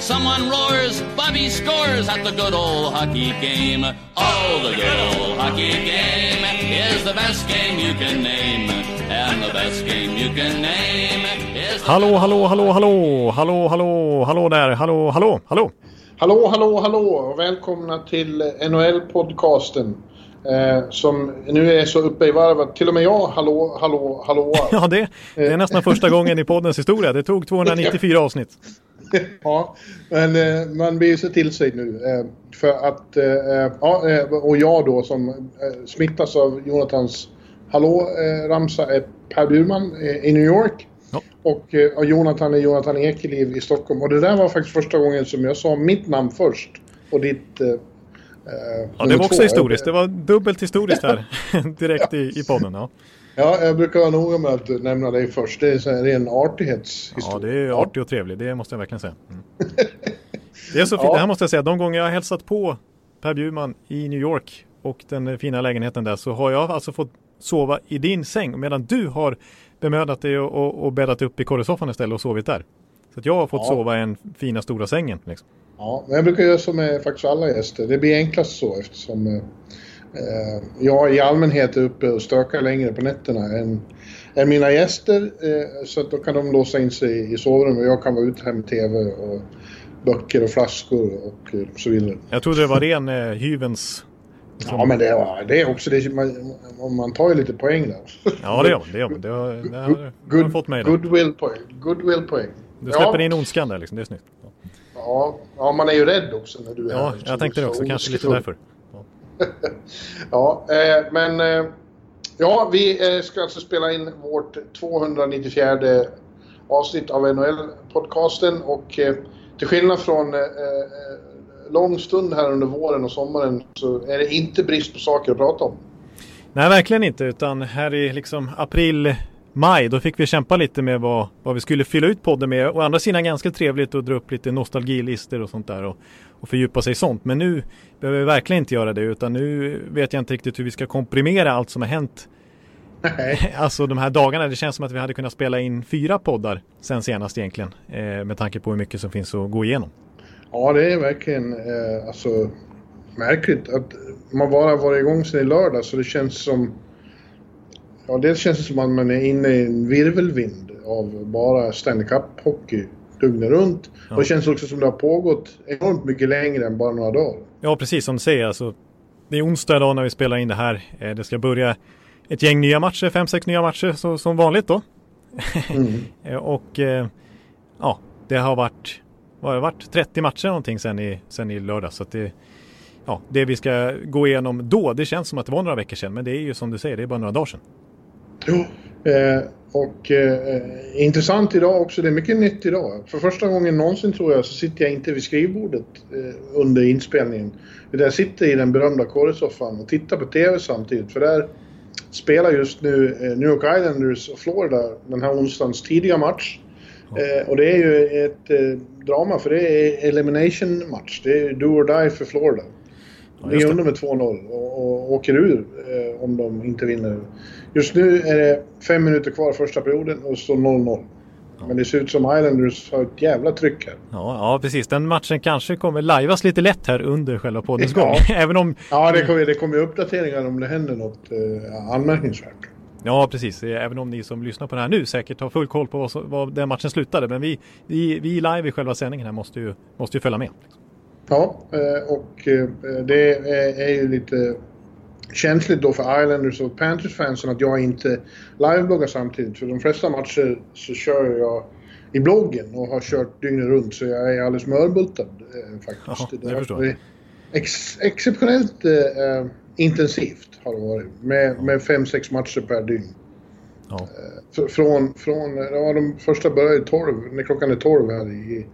Someone roars, Bobby scores at the good old hockey game. Oh, the good old hockey game is the best game you can name. And the best game you can name is... Hallå, hallå, hallå, hallå, hallå, hallå, hallå där, hallå, hallå, hallå. Hallå, hallå, hallå och välkomna till NHL-podcasten. Eh, som nu är så uppe i varv att till och med jag hallå, hallå, hallå. Ja, det, det är nästan första gången i poddens historia. Det tog 294 avsnitt. ja, men eh, man blir så till sig nu. Eh, för att, eh, ja, och jag då som smittas av Jonathans hallå-ramsa är Per Burman i New York. Ja. Och, och Jonathan är Jonathan Ekeliv i Stockholm. Och det där var faktiskt första gången som jag sa mitt namn först. Och ditt... Eh, Ja, det var också två. historiskt. Det var dubbelt historiskt här direkt i, i podden. Ja. Ja, jag brukar vara noga med att nämna dig först. Det är ren artighetshistoria. ja, det är artig och trevlig. Det måste jag verkligen säga. Mm. Det är så fint. Ja. Det här måste jag säga. De gånger jag har hälsat på Per Bjurman i New York och den eh, fina lägenheten där så har jag alltså fått sova i din säng medan du har bemödat dig och, och, och bäddat upp i korrespondenten istället och sovit där. Så att jag har fått Ja. sova i den fina stora sängen. Liksom. Ja, men jag brukar göra så med faktiskt alla gäster. Det blir enklast så eftersom eh, jag i allmänhet är uppe och stökar längre på nätterna än, än mina gäster. Eh, så att då kan de låsa in sig i sovrummet och jag kan vara ute här med TV och böcker och flaskor och eh, så vidare. Jag trodde det var ren eh, hyvens... liksom- Ja, men det, är- det är också det. Man, man tar ju lite poäng där. Ja, det gör man. Det, gör man. det, har, det har, Good, fått mig. Då. goodwill poäng. Goodwill poäng. Du släpper ja, in ondskan där liksom. Det är snyggt. Ja, ja, man är ju rädd också när du är ja här. Jag tänkte det så också. Kanske lite därför. Ja, eh, men eh, ja, vi eh, ska alltså spela in vårt 294 avsnitt av NHL-podcasten och eh, till skillnad från eh, eh, lång stund här under våren och sommaren så är det inte brist på saker att prata om. Nej, verkligen inte. Utan här i liksom april, maj, då fick vi kämpa lite med vad, vad vi skulle fylla ut podden med. Å andra sidan ganska trevligt att dra upp lite nostalgilistor och sånt där och, och fördjupa sig i sånt. Men nu behöver vi verkligen inte göra det utan nu vet jag inte riktigt hur vi ska komprimera allt som har hänt. Nej. Alltså de här dagarna, det känns som att vi hade kunnat spela in fyra poddar sen senast egentligen. Eh, med tanke på hur mycket som finns att gå igenom. Ja, det är verkligen eh, alltså, märkligt att man bara varit igång sedan i lördag så det känns som... Ja, det känns som att man är inne i en virvelvind av bara Stanley Cup-hockey dygnet runt. Ja. Och det känns också som det har pågått enormt mycket längre än bara några dagar. Ja, precis som du säger. Alltså, det är onsdag idag när vi spelar in det här. Eh, Det ska börja ett gäng nya matcher, fem, sex nya matcher så, som vanligt då. Mm. Eh, Och eh, ja, det har varit, vad har det varit 30 matcher någonting sen i, sen i lördag. Så att det, ja, det vi ska gå igenom då, det känns som att det var några veckor sedan. Men det är ju som du säger, det är bara några dagar sedan. Jo. Eh, och eh, intressant idag också, det är mycket nytt idag. För första gången någonsin tror jag så sitter jag inte vid skrivbordet eh, under inspelningen. Utan jag sitter i den berömda korrespondenten och tittar på TV samtidigt. För där spelar just nu eh, New York Islanders och Florida den här onsdagens tidiga match. Eh, och det är ju ett eh, drama för det är elimination match. Det är do or die för Florida. Ja, De är under med 2-0 och, och åker ur eh, om de inte vinner. Just nu är det fem minuter kvar första perioden och så 0-0. Men det ser ut som Islanders har ett jävla tryck här. Ja, ja, precis. Den matchen kanske kommer lajvas lite lätt här under själva poddens Ja. gång. Även om, Ja, det kommer, det kommer uppdateringar om det händer något eh, anmärkningsvärt. ja precis, även om ni som lyssnar på det här nu säkert har full koll på vad, vad den matchen slutade. Men vi, vi, vi live i själva sändningen här måste ju, måste ju följa med. Ja, eh, och eh, det är ju lite känsligt då för Islanders och Panthers-fansen att jag inte livebloggar samtidigt. För de flesta matcher så kör jag i bloggen och har kört dygnet runt så jag är alldeles mörbultad eh, faktiskt. Ja, det är ex, exceptionellt eh, intensivt har det varit med, med fem, sex matcher per dygn. Ja. Fr- Från, från, ja, de första började 12, när klockan är 12 här i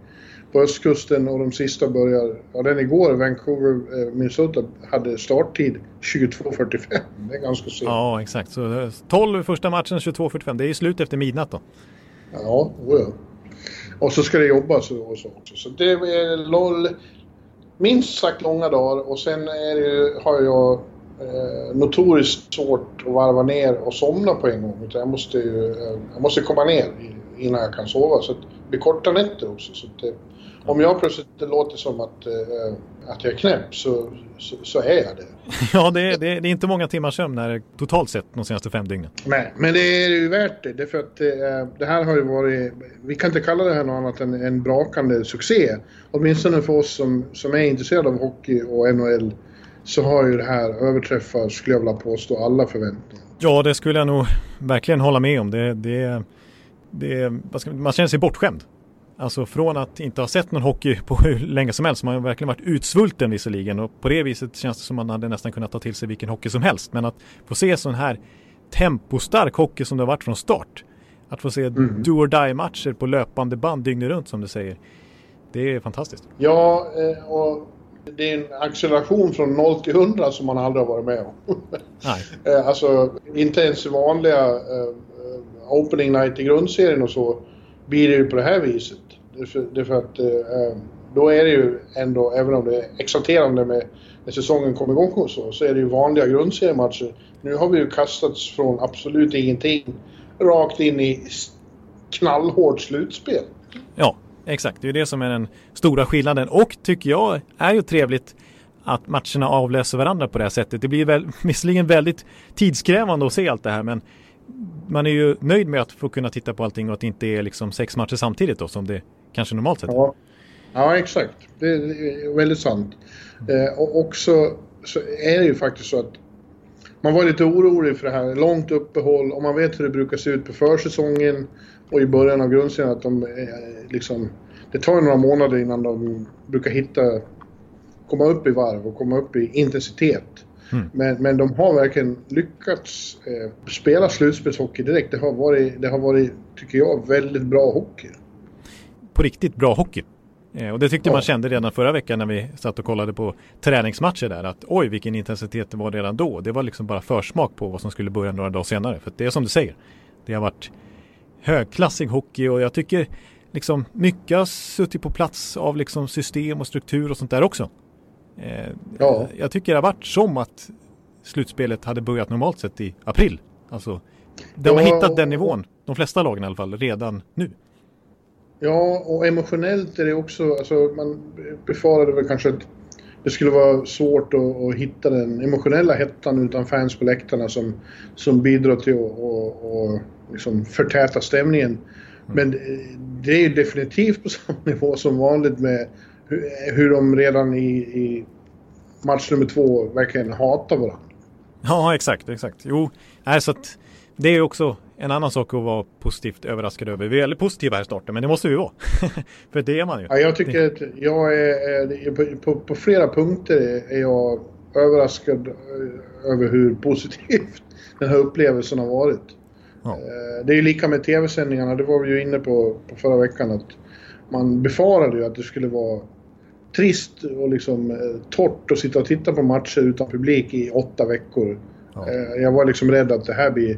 på östkusten och de sista börjar, ja den igår, Vancouver, eh, Minnesota, hade starttid 22.45. Det är ganska sent. Ja, exakt. Så 12 första matchen, 22.45. Det är ju slut efter midnatt då. Ja, oh ja. Och så ska det jobbas och så också. Så det är LOL, minst sagt långa dagar och sen det, har jag eh, notoriskt svårt att varva ner och somna på en gång. Utan jag måste ju, eh, jag måste komma ner innan jag kan sova. Så det blir korta nätter också. Så eh, om jag plötsligt låter som att, eh, att jag är knäpp så, så, så är jag det. Ja, det är, det är, det är inte många timmars sömn här, totalt sett de senaste fem dygnen. Nej, men det är ju värt det. Därför att eh, det här har ju varit, vi kan inte kalla det här något annat än en brakande succé. Åtminstone för oss som, som är intresserade av hockey och NHL så har ju det här överträffat, skulle jag vilja påstå, alla förväntningar. Ja, det skulle jag nog verkligen hålla med om. Det, det, det, man känner sig bortskämd. Alltså från att inte ha sett någon hockey på hur länge som helst. Man har verkligen varit utsvulten visserligen och på det viset känns det som man hade nästan kunnat ta till sig vilken hockey som helst. Men att få se sån här tempostark hockey som det har varit från start. Att få se mm. do or die matcher på löpande band dygnet runt som du säger. Det är fantastiskt. Ja, eh, och det är en acceleration från 0 till 100 som man aldrig har varit med om. Nej. Eh, alltså inte ens vanliga uh, opening night i grundserien och så blir det ju på det här viset. Därför att eh, eh, då är det ju ändå, även om det är exalterande med när säsongen kommer igång och så, så är det ju vanliga grundseriematcher. Nu har vi ju kastats från absolut ingenting rakt in i knallhårt slutspel. Ja, exakt. Det är det som är den stora skillnaden. Och tycker jag är ju trevligt att matcherna avlöser varandra på det här sättet. Det blir väl, visserligen väldigt tidskrävande att se allt det här men man är ju nöjd med att få kunna titta på allting och att det inte är liksom sex matcher samtidigt då som det kanske normalt sett ja. ja, exakt. Det är väldigt sant. Eh, och också så är det ju faktiskt så att man var lite orolig för det här långt uppehåll och man vet hur det brukar se ut på försäsongen och i början av grundserien att de eh, liksom... Det tar några månader innan de brukar hitta... Komma upp i varv och komma upp i intensitet. Mm. Men, men de har verkligen lyckats eh, spela slutspelshockey direkt. Det har, varit, det har varit, tycker jag, väldigt bra hockey. På riktigt bra hockey. Eh, och det tyckte man kände redan förra veckan när vi satt och kollade på träningsmatcher där. Att oj, vilken intensitet det var redan då. Det var liksom bara försmak på vad som skulle börja några dagar senare. För det är som du säger. Det har varit högklassig hockey och jag tycker liksom mycket har suttit på plats av liksom system och struktur och sånt där också. Eh, ja. Jag tycker det har varit som att slutspelet hade börjat normalt sett i april. Alltså, de har hittat den nivån, de flesta lagen i alla fall, redan nu. Ja, och emotionellt är det också, alltså man befarade väl kanske att det skulle vara svårt att, att, hitta den emotionella hettan utan fans på läktarna som, som bidrar till att och, och liksom förtäta stämningen. Mm. Men det är ju definitivt på samma nivå som vanligt med hur, hur de redan i, i match nummer två verkligen hatar varandra. Ja, exakt, exakt. Jo, nej, så att det är också en annan sak att vara positivt överraskad över. Vi är väldigt positiva här i starten, men det måste vi vara. För det är man ju. Ja, jag tycker att jag är, på, på, på, flera punkter är jag överraskad eh, över hur positivt den här upplevelsen har varit. Ja. Eh, det är ju lika med tv-sändningarna, det var vi ju inne på, på förra veckan. att Man befarade ju att det skulle vara trist och liksom eh, torrt att sitta och titta på matcher utan publik i åtta veckor. Ja. Jag var liksom rädd att det här blir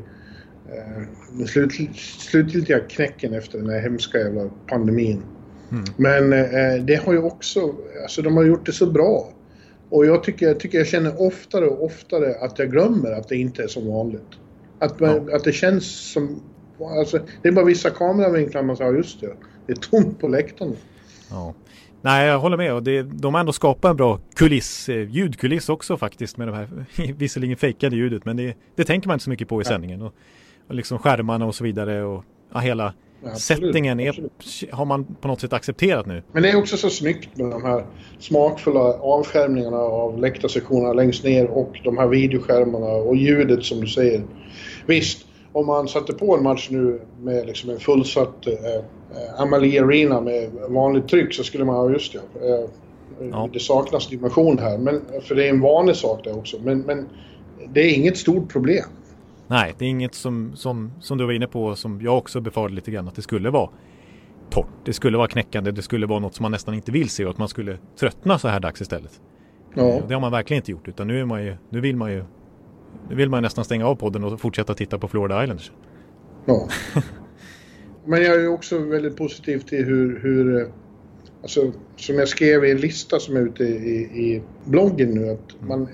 den slut, slutgiltiga knäcken efter den här hemska jävla pandemin. Mm. Men eh, det har ju också, alltså de har gjort det så bra. Och jag tycker, jag tycker jag känner oftare och oftare att jag glömmer att det inte är som vanligt. Att, man, ja. att det känns som, alltså, det är bara vissa kameravinklar man säger, just det, det är tomt på läktaren. Ja. Nej, jag håller med. Och det, de har ändå skapat en bra kuliss, eh, ljudkuliss också faktiskt med de här, visserligen fejkade ljudet, men det, det tänker man inte så mycket på i sändningen. Och och liksom skärmarna och så vidare och ja, hela ja, settingen är, har man på något sätt accepterat nu. Men det är också så snyggt med de här smakfulla avskärmningarna av läktarsektionerna längst ner och de här videoskärmarna och ljudet som du säger. Visst, om man satte på en match nu med liksom en fullsatt eh, Amalie Arena med vanligt tryck så skulle man, ha just ja, eh, ja. det saknas dimension här. Men, för det är en vanlig sak där också. Men, men det är inget stort problem. Nej, det är inget som, som, som du var inne på som jag också befarade lite grann att det skulle vara. torrt. Det skulle vara knäckande, det skulle vara något som man nästan inte vill se och att man skulle tröttna så här dags istället. Ja. Det har man verkligen inte gjort utan nu, är man ju, nu vill man ju nu vill man nästan stänga av podden och fortsätta titta på Florida Islanders. Ja. Men jag är också väldigt positiv till hur, hur alltså, som jag skrev i en lista som är ute i, i bloggen nu, att man,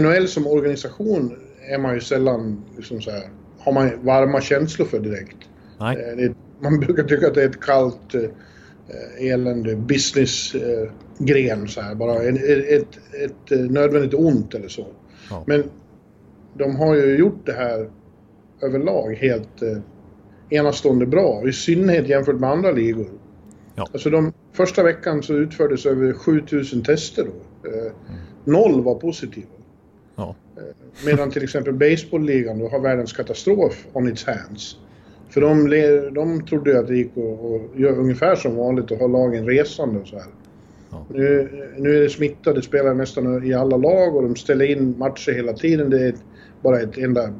NHL som organisation är man ju sällan liksom så här, har man varma känslor för direkt. Nej. Eh, det, man brukar tycka att det är ett kallt eh, elände businessgren eh, så här, bara ett, ett, ett, ett nödvändigt ont eller så. Ja. Men de har ju gjort det här överlag helt eh, enastående bra, i synnerhet jämfört med andra ligor. Ja. Alltså de, första veckan så utfördes över 7000 tester då. Eh, mm. Noll var positiva. Ja. Eh, medan till exempel baseballligan då har världens katastrof on its hands. För de, de trodde att det gick att göra ungefär som vanligt och ha lagen resande och så här. Ja. Nu, nu är det smittade spelare nästan i alla lag och de ställer in matcher hela tiden. Det är bara ett enda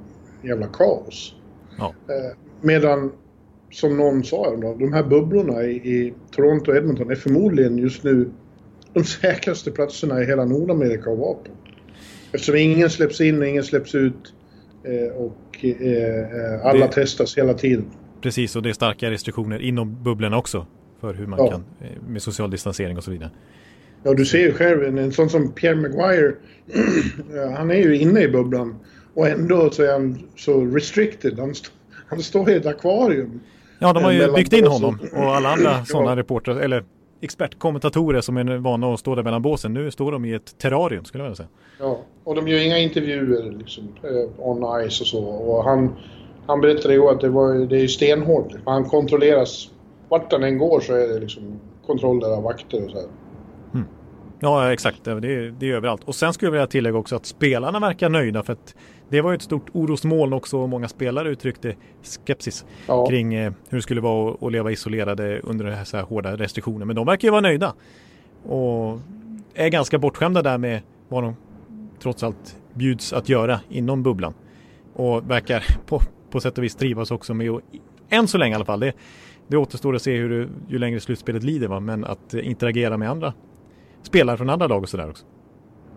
jävla kaos. Ja. Eh, medan, som någon sa, de här bubblorna i, i Toronto och Edmonton är förmodligen just nu de säkraste platserna i hela Nordamerika att vara på. Eftersom ingen släpps in och ingen släpps ut eh, och eh, alla det, testas hela tiden. Precis, och det är starka restriktioner inom bubblorna också för hur man ja. kan med social distansering och så vidare. Ja, du ser ju själv en, en sån som Pierre Maguire. han är ju inne i bubblan och ändå så är han så restricted. Han, st han står i ett akvarium. Ja, de har ju byggt in honom och alla andra sådana reportrar, eller expertkommentatorer som är vana att stå där mellan båsen. Nu står de i ett terrarium skulle jag vilja säga. Ja, och de gör inga intervjuer liksom, eh, on ice och så. Och han, han berättade ju att det, var, det är stenhårt. Han kontrolleras, vart han än går så är det liksom kontroller av vakter och så här. Ja, exakt. Det är, det är överallt. Och sen skulle jag vilja tillägga också att spelarna verkar nöjda för att det var ju ett stort orosmoln också och många spelare uttryckte skepsis ja. kring eh, hur det skulle vara att leva isolerade under så här hårda restriktioner. Men de verkar ju vara nöjda och är ganska bortskämda där med vad de trots allt bjuds att göra inom bubblan. Och verkar på, på sätt och vis trivas också med, och, än så länge i alla fall, det, det återstår att se hur ju längre slutspelet lider, va? men att interagera med andra spelare från andra lag och sådär också.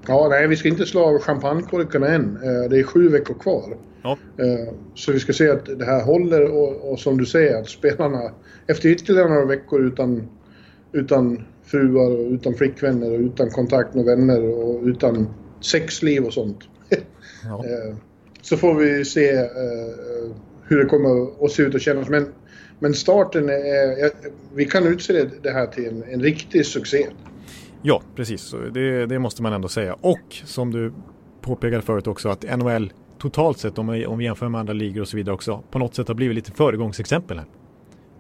Ja, nej, vi ska inte slå av champagnekorkarna än. Eh, det är sju veckor kvar. Ja. Eh, så vi ska se att det här håller och, och, som du säger att spelarna efter ytterligare några veckor utan, utan fruar och utan flickvänner och utan kontakt med vänner och utan sexliv och sånt. Ja. Eh, så får vi se hur det kommer att se ut och kännas. Men, men starten är... Vi kan utse det här till en, en riktig succé. Ja, precis. Det, det, måste man ändå säga. Och som du påpekade förut också att NHL totalt sett om vi, om vi jämför med andra ligor och så vidare också på något sätt har blivit lite föregångsexempel här.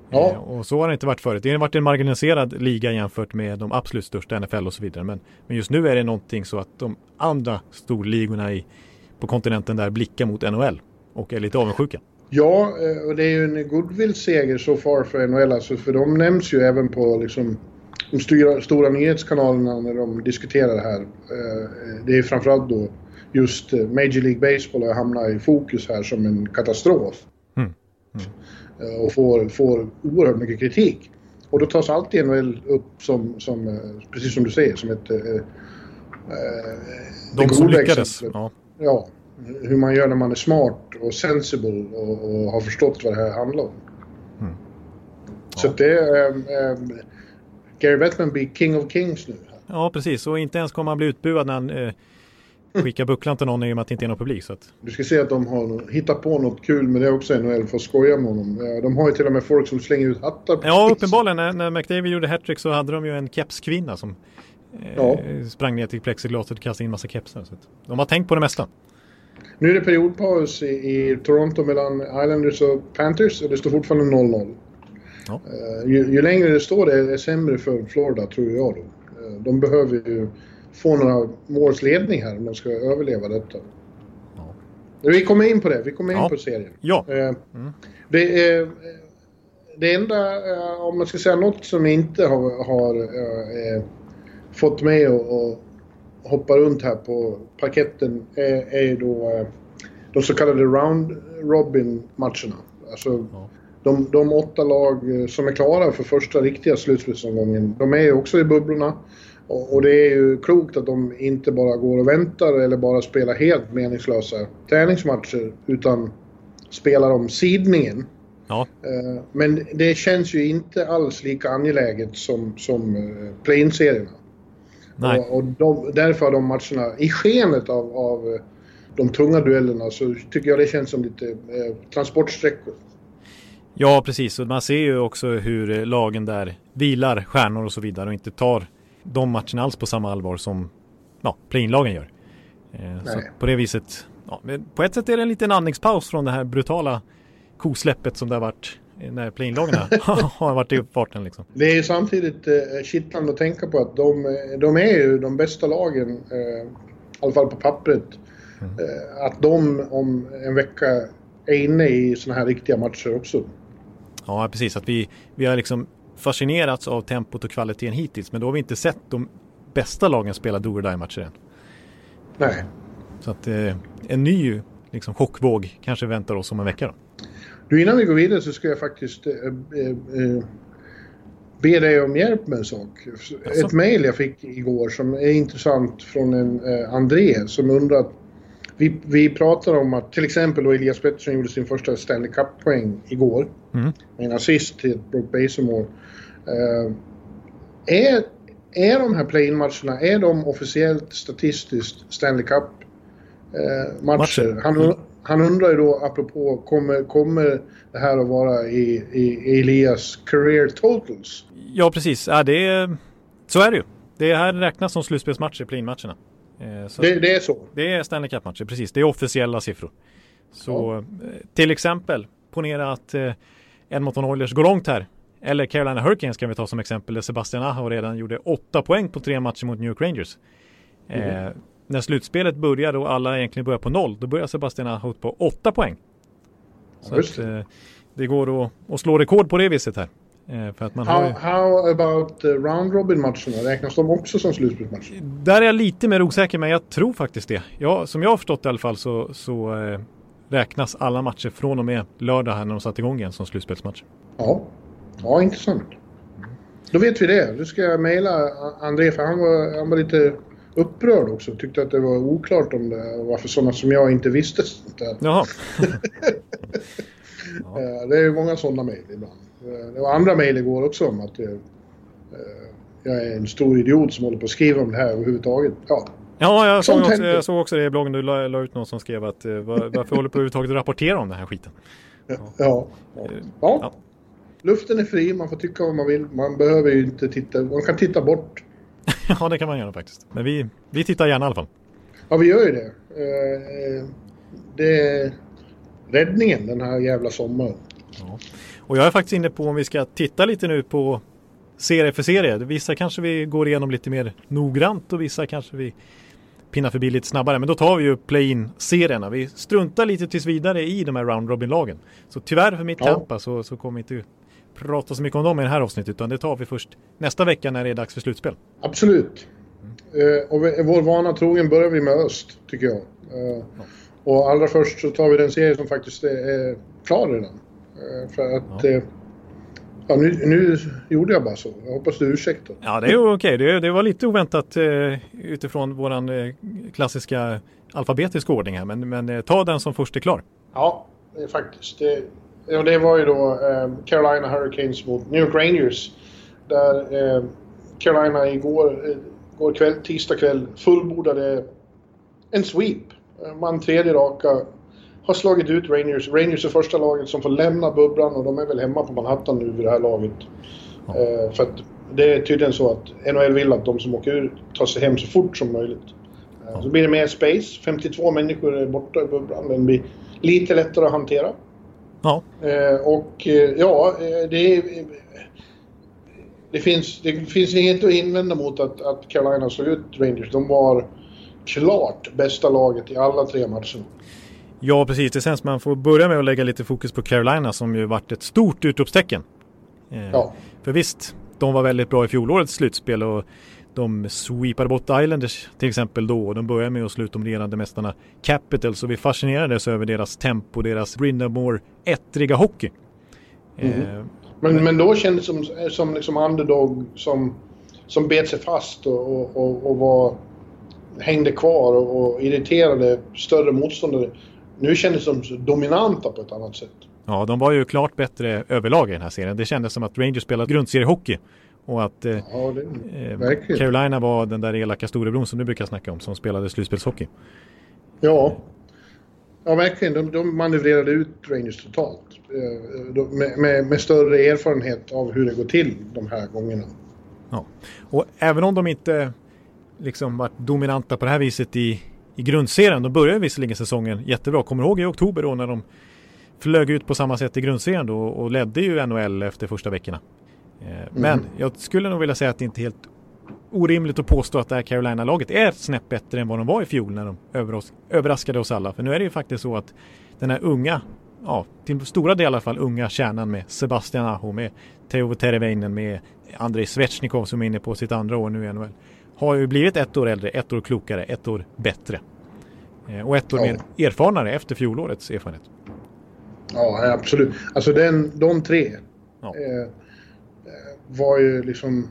Ja. Eh, och så har det inte varit förut. Det har varit en marginaliserad liga jämfört med de absolut största NFL och så vidare. Men, men just nu är det någonting så att de andra storligorna i, på kontinenten där blickar mot NHL och är lite avundsjuka. Ja, eh, och det är ju en goodwill-seger så far för NHL alltså, för de nämns ju även på liksom de stora, stora nyhetskanalerna när de diskuterar det här. Eh, det är framförallt då just eh, Major League Baseball har hamnat i fokus här som en katastrof. Mm. Mm. Eh, och får, får oerhört mycket kritik. Och då tas alltid NHL upp som, som, precis som du säger, som ett... Eh, De som lyckades. Ja. ja. Hur man gör när man är smart och sensible och, och har förstått vad det här handlar om. Mm. Ja. Så det. Eh, Gary Bettman blir King of Kings nu. Ja, precis. Och inte ens kommer han bli utbuad när han eh, skickar bucklan till någon i och med att det inte är någon publik. Så att... Du ska se att de har hittat på något kul med det också NHL för att skoja med honom. De har ju till och med folk som slänger ut hattar. Ja, uppenbarligen. När, när McDavid gjorde hattrick så hade de ju en kepskvinna som eh, ja. sprang ner till plexiglaset och kastade in massa kepsar. Så de har tänkt på det mesta. Nu är det periodpaus i, i Toronto mellan Islanders och Panthers och det står fortfarande 0-0. Ja. Eh, ju, ju, längre det står det är sämre för Florida tror jag då. Eh, de behöver ju få några måls ledning här om de ska överleva detta. Ja. Vi kommer in på det, vi kommer in ja. på serien. Ja. Eh, mm. Det, är, det enda, om man ska säga något som inte har, har äh, fått mig att hoppa runt här på parketten är, är då de så kallade round robin matcherna. Alltså ja de, de åtta lag som är klara för första riktiga slutspelsomgången, de är ju också i bubblorna. Och, och, det är ju klokt att de inte bara går och väntar eller bara spelar helt meningslösa träningsmatcher utan spelar om sidningen. Ja. Eh, men det känns ju inte alls lika angeläget som, som eh, play-in-serierna. Nej. Och, och de, därför har de matcherna, i skenet av, av eh, de tunga duellerna, så tycker jag det känns som lite eh, transportsträckor. Ja, precis. Och man ser ju också hur lagen där vilar stjärnor och så vidare och inte tar de matcherna alls på samma allvar som ja, play-in-lagen gör. Eh, så på det viset, ja, på ett sätt är det en liten andningspaus från det här brutala kosläppet som det har varit när play-in-lagen har varit i farten. Liksom. Det är ju samtidigt eh, kittlande att tänka på att de, de är ju de bästa lagen, eh, i alla fall på pappret. Mm. Eh, att de om en vecka är inne i sådana här riktiga matcher också. Ja, precis. Att vi, vi har liksom fascinerats av tempot och kvaliteten hittills. Men då har vi inte sett de bästa lagen spela do or matcher än. Nej. Så att eh, en ny liksom, chockvåg kanske väntar oss om en vecka. Då. Du, innan vi går vidare så ska jag faktiskt eh, eh, eh be dig om hjälp med en sak. Alltså. Ett mejl jag fick igår som är intressant från en eh, André som undrar vi, vi pratar om att till exempel då Elias Pettersson gjorde sin första Stanley Cup-poäng igår. Mm. En assist till Brock Basemore. Uh, är, är de här play-in-matcherna, är de officiellt statistiskt Stanley Cup-matcher? Uh, han, han undrar ju då, apropå, kommer, kommer det här att vara i, i Elias career totals? Ja, precis. Ja, det är, så är det ju. Det här räknas som slutspelsmatcher, play-in-matcherna. Eh, det, det, är så? Det är Stanley Cup-matcher, precis. Det är officiella siffror. Så ja. Eh, till exempel, ponera att eh, Edmonton Oilers går långt här. Eller Carolina Hurricanes kan vi ta som exempel där Sebastian Aho redan gjorde åtta poäng på tre matcher mot New York Rangers. Mm. Eh, när slutspelet började och alla egentligen börjar på noll, då börjar Sebastian Aho på åtta poäng. Så ja, att, eh, det går att, att slå rekord på det viset här. Eh, för att man how, har how about round robin matcherna? Räknas de också som slutspelsmatcher? Där är jag lite mer osäker men jag tror faktiskt det. Ja, som jag har förstått i alla fall så, så eh, räknas alla matcher från och med lördag här när de satte igång igen som slutspelsmatcher. Ja, ja intressant. Då vet vi det. Nu ska jag mejla André för han var, han var lite upprörd också. Tyckte att det var oklart om det varför sådana som jag inte visste sånt där. Jaha. ja. Det är ju många sådana mejl ibland. Eh, det var andra mejl igår också om att jag, eh, jag är en stor idiot som håller på att skriva om det här överhuvudtaget. Ja, Ja, jag såg, också, jag såg också det i bloggen. Du la, la ut någon som skrev att eh, var, varför håller på överhuvudtaget att rapportera om den här skiten? Ja. Ja. ja. ja. Luften är fri, man får tycka vad man vill. Man behöver ju inte titta, man kan titta bort. ja, det kan man göra faktiskt. Men vi, vi tittar gärna i alla fall. Ja, vi gör ju det. Det är räddningen den här jävla sommaren. Och jag är faktiskt inne på om vi ska titta lite nu på serie för serie. Vissa kanske vi går igenom lite mer noggrant och vissa kanske vi pinnar förbi lite snabbare. Men då tar vi ju play-in-serierna. Vi struntar lite tills vidare i de här round robin-lagen. Så tyvärr för mitt ja. Tampa så, så kommer vi inte prata så mycket om dem i det här avsnittet utan det tar vi först nästa vecka när det är dags för slutspel. Absolut. Mm. Uh, och vår vana trogen börjar vi med öst, tycker jag. Uh, ja. Och allra först så tar vi den serie som faktiskt är, är klar redan. Uh, för att ja. Ja, nu, nu, gjorde jag bara så. Jag hoppas du ursäktar. Ja, det är okej. Okay. Det, det, var lite oväntat eh, utifrån eh, klassiska alfabetiska ordning här. Men, men eh, ta den som först är klar. Ja, det är faktiskt. Det, ja, det var ju då eh, Carolina Hurricanes mot New York Rangers. Där eh, Carolina igår, igår kväll, tisdag kväll fullbordade en sweep. Man tredje raka har slagit ut Rangers. Rangers är första laget som får lämna bubblan och de är väl hemma på Manhattan nu vid det här laget. Ja. Eh, för det är tydligen så att NHL vill att de som åker ur tar sig hem så fort som möjligt. Eh, ja. Så blir det mer space. 52 människor är borta i bubblan. Den blir lite lättare att hantera. Ja. Eh, och eh, ja, eh, det är... Det finns, det finns inget att invända mot att, att Carolina slog ut Rangers. De var klart bästa laget i alla tre matcherna. Ja, precis. Det känns man får börja med att lägga lite fokus på Carolina som ju varit ett stort utropstecken. Eh, ja. För visst, de var väldigt bra i fjolårets slutspel och de sweepade bort Islanders till exempel då och de började med att slå ut de regerande mästarna Capitals och vi fascinerades över deras tempo, deras Brindamore ettriga hockey. Mm. men, men då kändes det som, som liksom underdog som, som bet sig fast och, och, och, och var, hängde kvar och, och irriterade större motståndare. Nu kändes de dominanta på ett annat sätt. Ja, de var ju klart bättre överlag i den här serien. Det kändes som att Rangers spelade grundseriehockey. Och att eh, ja, det, eh, Carolina var den där elaka storebror som du brukar snacka om, som spelade slutspelshockey. Ja, ja verkligen. De, de manövrerade ut Rangers totalt. Eh, med, med, med, större erfarenhet av hur det går till de här gångerna. Ja, och även om de inte liksom varit dominanta på det här viset i, i grundserien. De började visserligen säsongen jättebra. Kommer ihåg i oktober då när de flög ut på samma sätt i grundserien då och ledde ju NHL efter första veckorna. Eh, mm. Men jag skulle nog vilja säga att det inte är helt orimligt att påstå att det här Carolina-laget är snäpp bättre än vad de var i fjol när de överraskade oss alla. För nu är det ju faktiskt så att den här unga, ja, till stora delar i alla fall unga kärnan med Sebastian Aho, med Teuvo Tereveinen, med Andrei Svetjnikov som är inne på sitt andra år nu i NHL. Har ju blivit ett år äldre, ett år klokare, ett år bättre. Eh, och ett år ja. mer erfarnare efter fjolårets erfarenhet. Ja, absolut. Alltså den, de tre ja. eh, var ju liksom...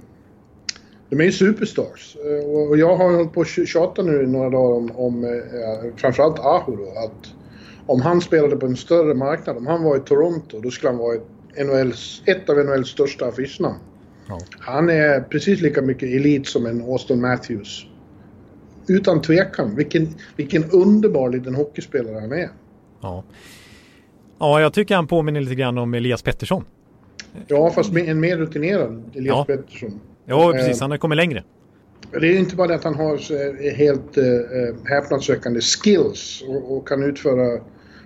De är ju superstars. Eh, och jag har hållit på att tjata nu i några dagar om, om eh, framförallt Aho då, att om han spelade på en större marknad, om han var i Toronto, då skulle han vara ett, NHLs, ett av NHLs största affischnamn. Ja. Han är precis lika mycket elit som en Austin Matthews. Utan tvekan. Vilken, vilken underbar liten hockeyspelare han är. Ja. Ja, jag tycker han påminner lite grann om Elias Pettersson. Ja, fast en mer rutinerad Elias ja. Pettersson. Ja, precis. Han har kommit längre. Det är inte bara det att han har helt äh, skills och, och, kan utföra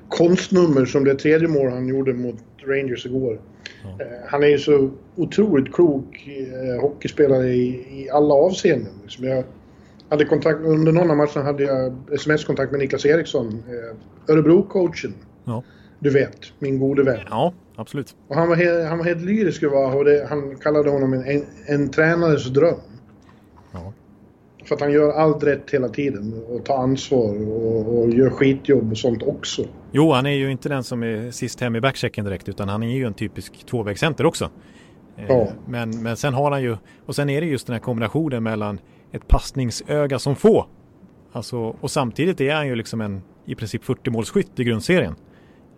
konstnummer som det tredje mål han gjorde mot Rangers igår. Ja. Äh, han är ju så otroligt klok äh, hockeyspelare i, i alla avseenden. Liksom jag hade kontakt, under någon av matcherna hade jag sms-kontakt med Niklas Eriksson, äh, Örebro-coachen. Ja. Du vet, min gode vän. Ja, absolut. Och han var, helt, han var helt lyrisk över det, han kallade honom en, en, en tränares dröm. För att han gör allt rätt hela tiden och tar ansvar och, och, gör skitjobb och sånt också. Jo, han är ju inte den som är sist hem i backchecken direkt utan han är ju en typisk tvåvägscenter också. Eh, ja. Men, men sen har han ju, och sen är det just den här kombinationen mellan ett passningsöga som få. Alltså, och samtidigt är han ju liksom en i princip 40 målskytt i grundserien.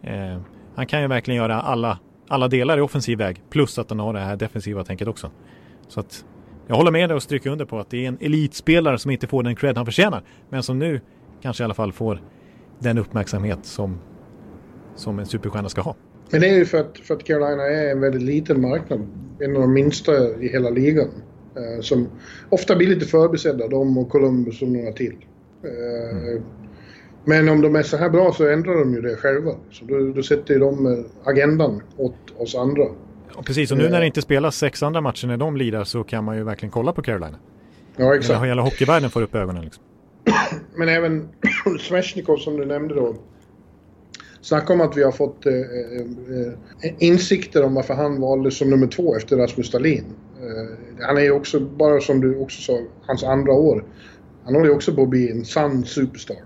Eh, han kan ju verkligen göra alla, alla delar i offensiv väg plus att han har det här defensiva tänket också. Så att jag håller med dig och stryker under på att det är en elitspelare som inte får den cred han förtjänar. Men som nu kanske i alla fall får den uppmärksamhet som, som en superstjärna ska ha. Men det är ju för att, för att Carolina är en väldigt liten marknad. En av de minsta i hela ligan. Eh, som ofta blir lite förbisedda, de och Columbus och några till. Eh, mm. Men om de är så här bra så ändrar de ju det själva. Så då, då sätter de eh, agendan åt oss andra. Ja, precis, och nu när det inte spelas sex andra matcher när de lirar så kan man ju verkligen kolla på Carolina. Ja, exakt. Hela hockeyvärlden får upp ögonen. Liksom. Men även Svesjnikov som du nämnde då. Snacka om att vi har fått eh, eh, eh, insikter om varför han valdes som nummer två efter Rasmus Stalin. Eh, han är ju också, bara som du också sa, hans andra år. Han håller ju också på att bli en sann superstar.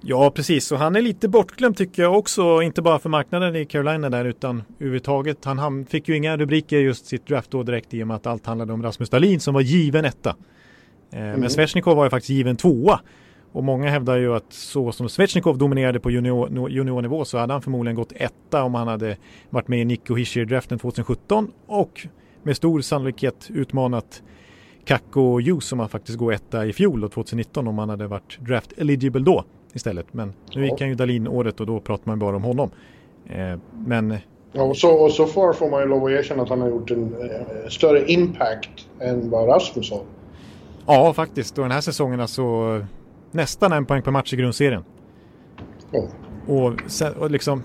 Ja, precis. Och han är lite bortglömd tycker jag också, inte bara för marknaden i Carolina där utan överhuvudtaget. Han, han fick ju inga rubriker just sitt draft då direkt i och med att allt handlade om Rasmus Dahlin som var given etta. Eh, mm. Men Svechnikov var ju faktiskt given tvåa. Och många hävdar ju att så som Svechnikov dominerade på junior, juniornivå så hade han förmodligen gått etta om han hade varit med i Nico Hischier-draften 2017 och med stor sannolikhet utmanat Kakko Hughes som han faktiskt går etta i fjol och 2019 om han hade varit draft eligible då istället. Men nu gick han ju Dalin året och då pratar man bara om honom. Eh, men... Ja, och så, och så far får man ju lov att erkänna att han har gjort en eh, större impact än vad Rasmus har. Ja, faktiskt. Och den här säsongen alltså nästan en poäng per match i grundserien. Ja. Och, och, liksom,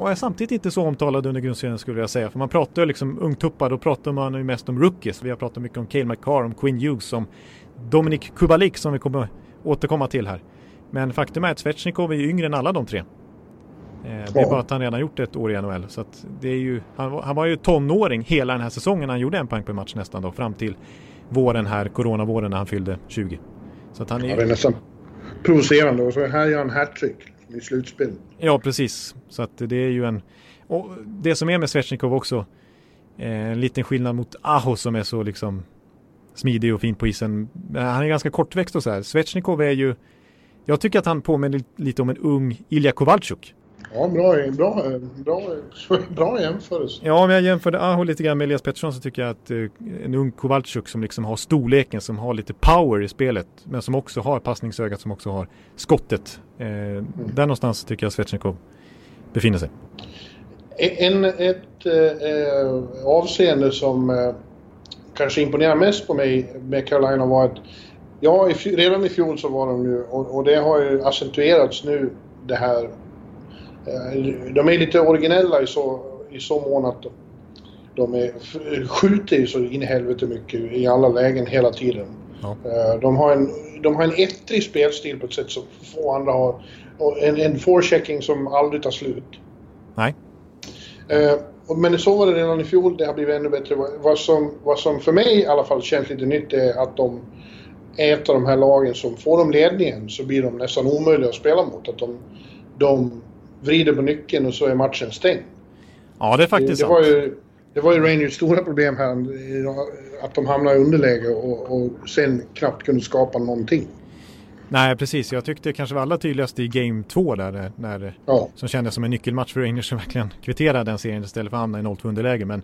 och är samtidigt inte så omtalad under grundserien skulle jag säga. För man pratar ju liksom ungtuppar, då pratar man ju mest om rookies. Vi har pratat mycket om Cale McCarr, om Quinn Hughes, om Dominic Kubalik som vi kommer återkomma till här. Men faktum är att Svetjnikov är ju yngre än alla de tre. Eh, det är bara att han redan gjort ett år i NHL. Så det är ju, han, han, var ju tonåring hela den här säsongen. Han gjorde en poäng per match nästan då fram till våren här, coronavåren när han fyllde 20. Så att han är, ja, det är nästan provocerande och så här gör han hattrick i slutspel. Ja, precis. Så att det är ju en... och det som är med Svechnikov också, eh, en liten skillnad mot Aho som är så liksom smidig och fin på isen. Han är ganska kortväxt och så här. Svechnikov är ju, jag tycker att han påminner lite om en ung Ilja Kovalchuk. Ja, bra, bra, bra, bra jämförelse. Ja, om jag jämförde Aho lite grann med Elias Pettersson så tycker jag att uh, en ung Kowalczyk som liksom har storleken, som har lite power i spelet, men som också har passningsögat, som också har skottet. Uh, mm. Där någonstans tycker jag Svetjnikov befinner sig. En, ett uh, avseende som kanske imponerar mest på mig med Carolina var att Ja, i, redan i fjol så var de ju, och, och det har ju accentuerats nu det här Eh, de är lite originella i så, i så mån att de, är, skjuter ju så in i helvete mycket i alla lägen hela tiden. Ja. Eh, de, har en, de har en ettrig spelstil på ett sätt som få andra har. Och en, en forechecking som aldrig tar slut. Nej. Eh, men så var det redan i fjol, det har blivit ännu bättre. Vad som, vad som för mig i alla fall känns lite nytt är att de är ett av de här lagen som får de ledningen så blir de nästan omöjliga att spela mot. Att de, de vrider på nyckeln och så är matchen stängd. Ja, det är faktiskt det, det var ju, det var ju Rangers stora problem här, att de hamnade i underläge och, och sen knappt kunde skapa någonting. Nej, precis. Jag tyckte det kanske var allra tydligast i Game 2 där, när, ja. som kändes som en nyckelmatch för Rangers som verkligen kvitterade den serien istället för att hamna i 0-2 underläge. Men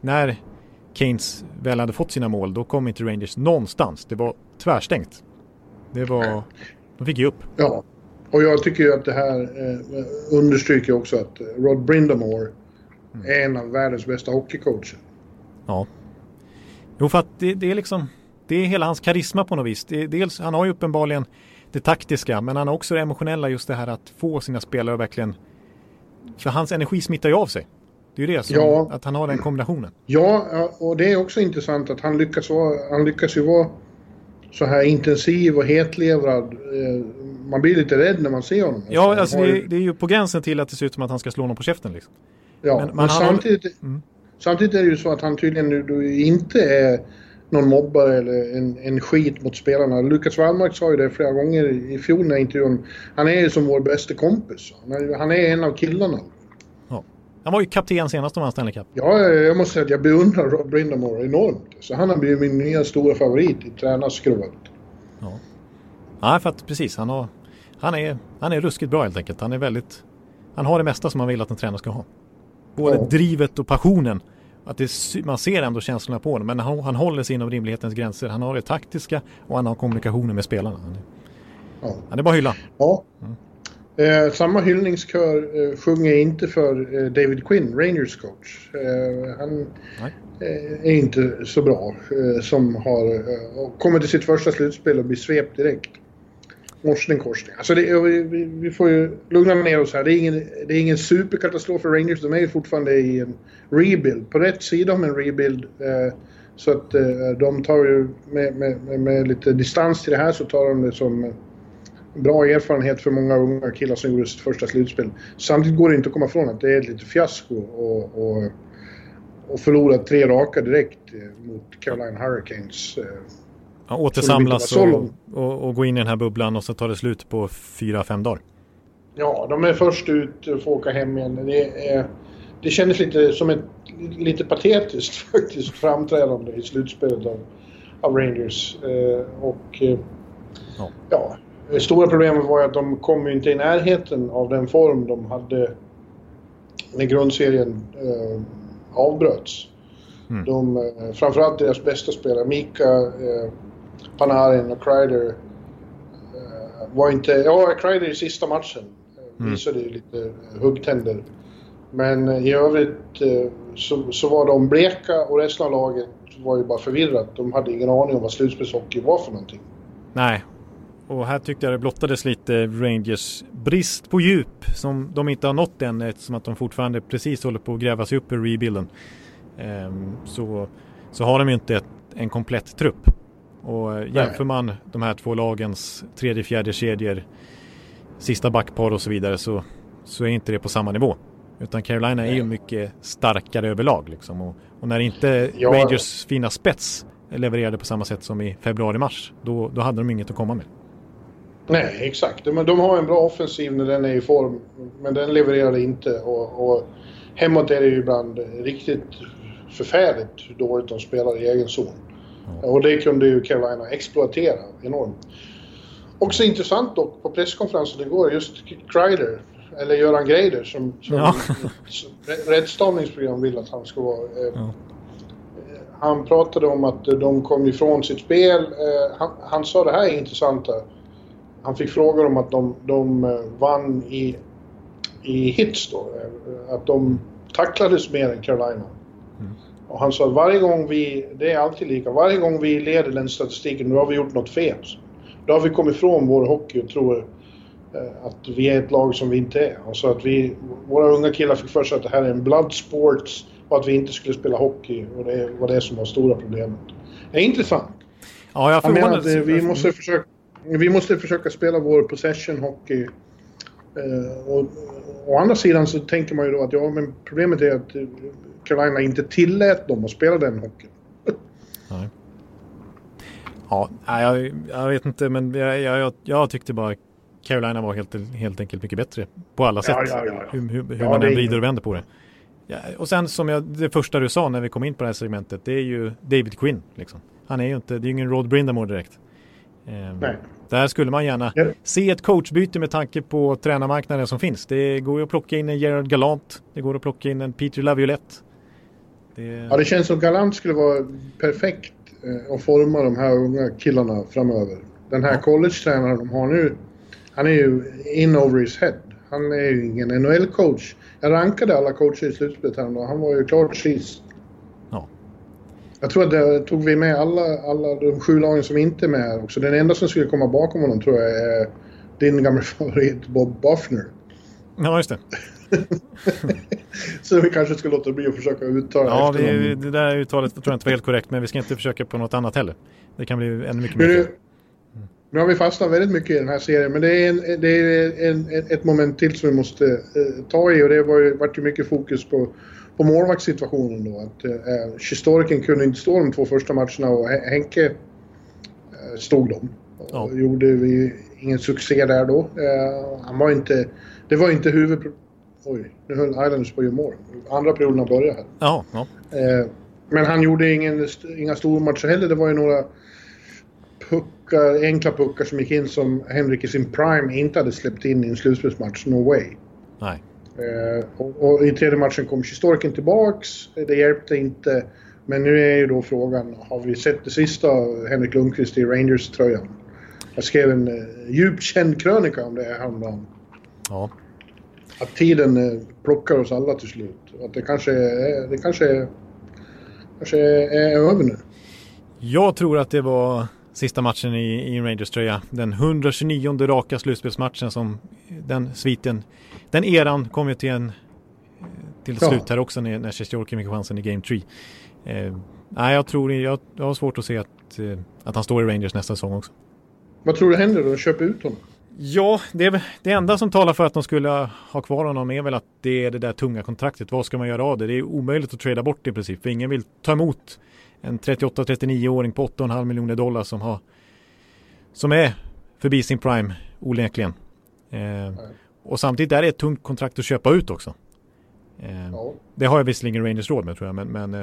när Keynes väl hade fått sina mål, då kom inte Rangers någonstans. Det var tvärstängt. Det var... De fick ge upp. Ja, och jag tycker ju att det här eh, understryker också att Rod Brindamore mm. är en av världens bästa hockeycoacher. Ja. Jo, för att det, det, är liksom, det är hela hans karisma på något vis. Det, dels, han har ju uppenbarligen det taktiska, men han har också det emotionella, just det här att få sina spelare verkligen... För hans energi smittar ju av sig. Det är ju det som, ja. att han har den kombinationen. Ja, och det är också intressant att han lyckas, vara, han lyckas ju vara så här intensiv och hetlevrad. Eh, man blir lite rädd när man ser honom. Ja, alltså det, det, är ju på gränsen till att det ser ut som att han ska slå någon på käften. Liksom. Ja, men, men samtidigt, mm. samtidigt är det ju så att han tydligen nu inte är någon mobbare eller en, en skit mot spelarna. Lukas Wallmark sa ju det flera gånger i fjol när intervjun. Han är ju som vår bästa kompis. Han är en av killarna. Han var ju kapten senast de vann Stanley Cup. Ja, jag måste säga att jag beundrar Rob Brindamore enormt. Så han har blivit min nya stora favorit i tränarskrået. Ja. ja, för att precis. Han, har, han, är, han är ruskigt bra helt enkelt. Han är väldigt... Han har det mesta som man vill att en tränare ska ha. Både ja. drivet och passionen. Att det, man ser ändå känslorna på honom. Men han, han håller sig inom rimlighetens gränser. Han har det taktiska och han har kommunikationen med spelarna. Han är, ja. han är bara hylla. Ja. Mm. Eh, samma hyllningskör eh, sjunger inte för eh, David Quinn, Rangers coach. Eh, han eh, är inte så bra eh, som har kommit till sitt första slutspel och blir svept direkt. Morsning korsning. Alltså det, vi, vi, får ju lugna ner oss här. Det är, ingen, det är ingen superkatastrof för Rangers. De är ju fortfarande i en rebuild. På rätt sida om en rebuild. så att de tar ju med, med, med, lite distans till det här så tar de det som bra erfarenhet för många unga killar som gjorde sitt första slutspel. Samtidigt går det inte att komma ifrån att det är ett litet fiasko och, och, och förlora tre raka direkt eh, mot Carolina Hurricanes. Eh, ja, återsamlas och, och, och, gå in i den här bubblan och så tar det slut på fyra, fem dagar. Ja, de är först ut och får åka hem igen. Det, är, det kändes lite som ett lite patetiskt faktiskt framträdande i slutspelet av, av Rangers. Eh, och ja. ja. Det stora problemet var att de kom inte i närheten av den form de hade när grundserien eh, avbröts. Mm. De, eh, framförallt deras bästa spelare, Mika, eh, Panarin och Kreider eh, var inte... Ja, Kreider i sista matchen eh, mm. visade ju lite huggtänder. Men eh, i övrigt eh, så, så var de bleka och resten av laget var ju bara förvirrat. De hade ingen aning om vad slutspelshockey var för någonting. Nej, och här tyckte jag det blottades lite Rangers brist på djup som de inte har nått än eftersom att de fortfarande precis håller på att gräva sig upp i rebuilden. Um, så, så har de ju inte ett, en komplett trupp. Och eh, jämför man de här två lagens tredje, fjärde kedjor, sista backpar och så vidare så, så är inte det på samma nivå. Utan Carolina är ju mycket starkare överlag. Liksom. Och, och när inte ja. Rangers fina spets levererade på samma sätt som i februari-mars, då, då hade de inget att komma med. Nej, exakt. De, de har en bra offensiv när den är i form, men den levererade inte. Och, och hemåt är det ju ibland riktigt förfärligt hur dåligt de spelar i egen zon. Och det kunde ju Carolina exploatera enormt. Också intressant dock på presskonferensen igår, just Kreider, eller Göran Greider som, som ja. rättstavningsprogram vill att han ska vara. Eh, ja. Han pratade om att de kom ifrån sitt spel. Eh, han, han, sa det här är intressanta. Han fick frågor om att de, de eh, vann i, i hits då. Eh, att de tacklades mer än Carolina. Mm. Och han sa att varje gång vi, det är alltid lika, varje gång vi leder den statistiken då har vi gjort något fel. Då har vi kommit ifrån vår hockey och tror eh, att vi är ett lag som vi inte är. Alltså att vi, våra unga killar fick för sig att det här är en blood sports och att vi inte skulle spela hockey och det var det som var stora problemet. Det är intressant. Ja, jag, jag menar att vi måste, försöka, vi måste försöka spela vår possession hockey. Eh, och, å andra sidan så tänker man ju då att ja, men problemet är att Carolina inte tillät dem att spela den hockeyn. Nej. Ja, jag, jag vet inte, men jag, jag, jag tyckte bara Carolina var helt, helt enkelt mycket bättre på alla sätt. Ja, ja, ja, hur, hur, hur man än vrider och vänder på det. Och sen som jag, det första du sa när vi kom in på det här segmentet, det är ju David Quinn. Liksom. Han är ju inte, det är ju ingen Rod Brindamore direkt. Ehm, Nej. Där skulle man gärna ja. se ett coachbyte med tanke på tränarmarknaden som finns. Det går ju att plocka in en Gerard Galant, det går att plocka in en Peter Laviolette. Det... Ja, det känns som Galant skulle vara perfekt eh, att forma de här unga killarna framöver. Den här ja. college-tränaren de har nu, han är ju in over his head. Han är ju ingen NHL-coach. Jag rankade alla coacher i slutspelet här Han var ju klart sist. Ja. Jag tror att det tog vi med alla, alla de sju lagen som inte är med här också. Den enda som skulle komma bakom honom tror jag är din gamla favorit Bob Buffner. Ja, just det. så vi kanske ska låta bli att försöka uttala Ja, det, det där uttalet tror jag inte var helt korrekt, men vi ska inte försöka på något annat heller. Det kan bli ännu mycket mer. Nu har vi fastnat väldigt mycket i den här serien, men det är, en, det är en, ett moment till som vi måste eh, ta i och det var ju, vart ju mycket fokus på, på målvaktssituationen då. Att eh, Sjistorken kunde inte stå de två första matcherna och Henke eh, stod dem. Och ja. gjorde vi ingen succé där då. Eh, han var inte, det var inte huvud... Oj, nu höll Islanders på att göra mål. Andra perioden har börjat här. Ja, ja. Eh, men han gjorde ingen, inga stormatcher heller. Det var ju några puckar, enkla puckar som gick in som Henrik i sin prime inte hade släppt in i en slutspelsmatch. No way. Nej. Eh, och, och, i tredje matchen kom Sjistorkin tillbaks. Det hjälpte inte. Men nu är ju då frågan, har vi sett det sista av Henrik Lundqvist i Rangers-tröjan? Jag skrev en uh, djupt känd krönika om det häromdagen. Ja. Att tiden uh, plockar oss alla till slut. Att det kanske är, det kanske, kanske är över nu. Jag tror att det var sista matchen i, i Rangers tröja. Den 129 raka slutspelsmatchen som den sviten, den eran kom ju till en till ja. slut här också när, när Sjestjorkin fick chansen i Game 3. Eh, nej, jag tror jag, jag har svårt att se att, eh, att han står i Rangers nästa säsong också. Vad tror du händer då? Köper ut honom? Ja, det, är, det enda som talar för att de skulle ha kvar honom är väl att det är det där tunga kontraktet. Vad ska man göra av det? Det är omöjligt att trada bort i princip. För ingen vill ta emot en 38-39-åring på 8,5 miljoner dollar som har som är förbi sin prime onekligen. Eh, och samtidigt är det ett tungt kontrakt att köpa ut också. Eh, ja. Det har jag visserligen Rangers råd med tror jag, men, men eh,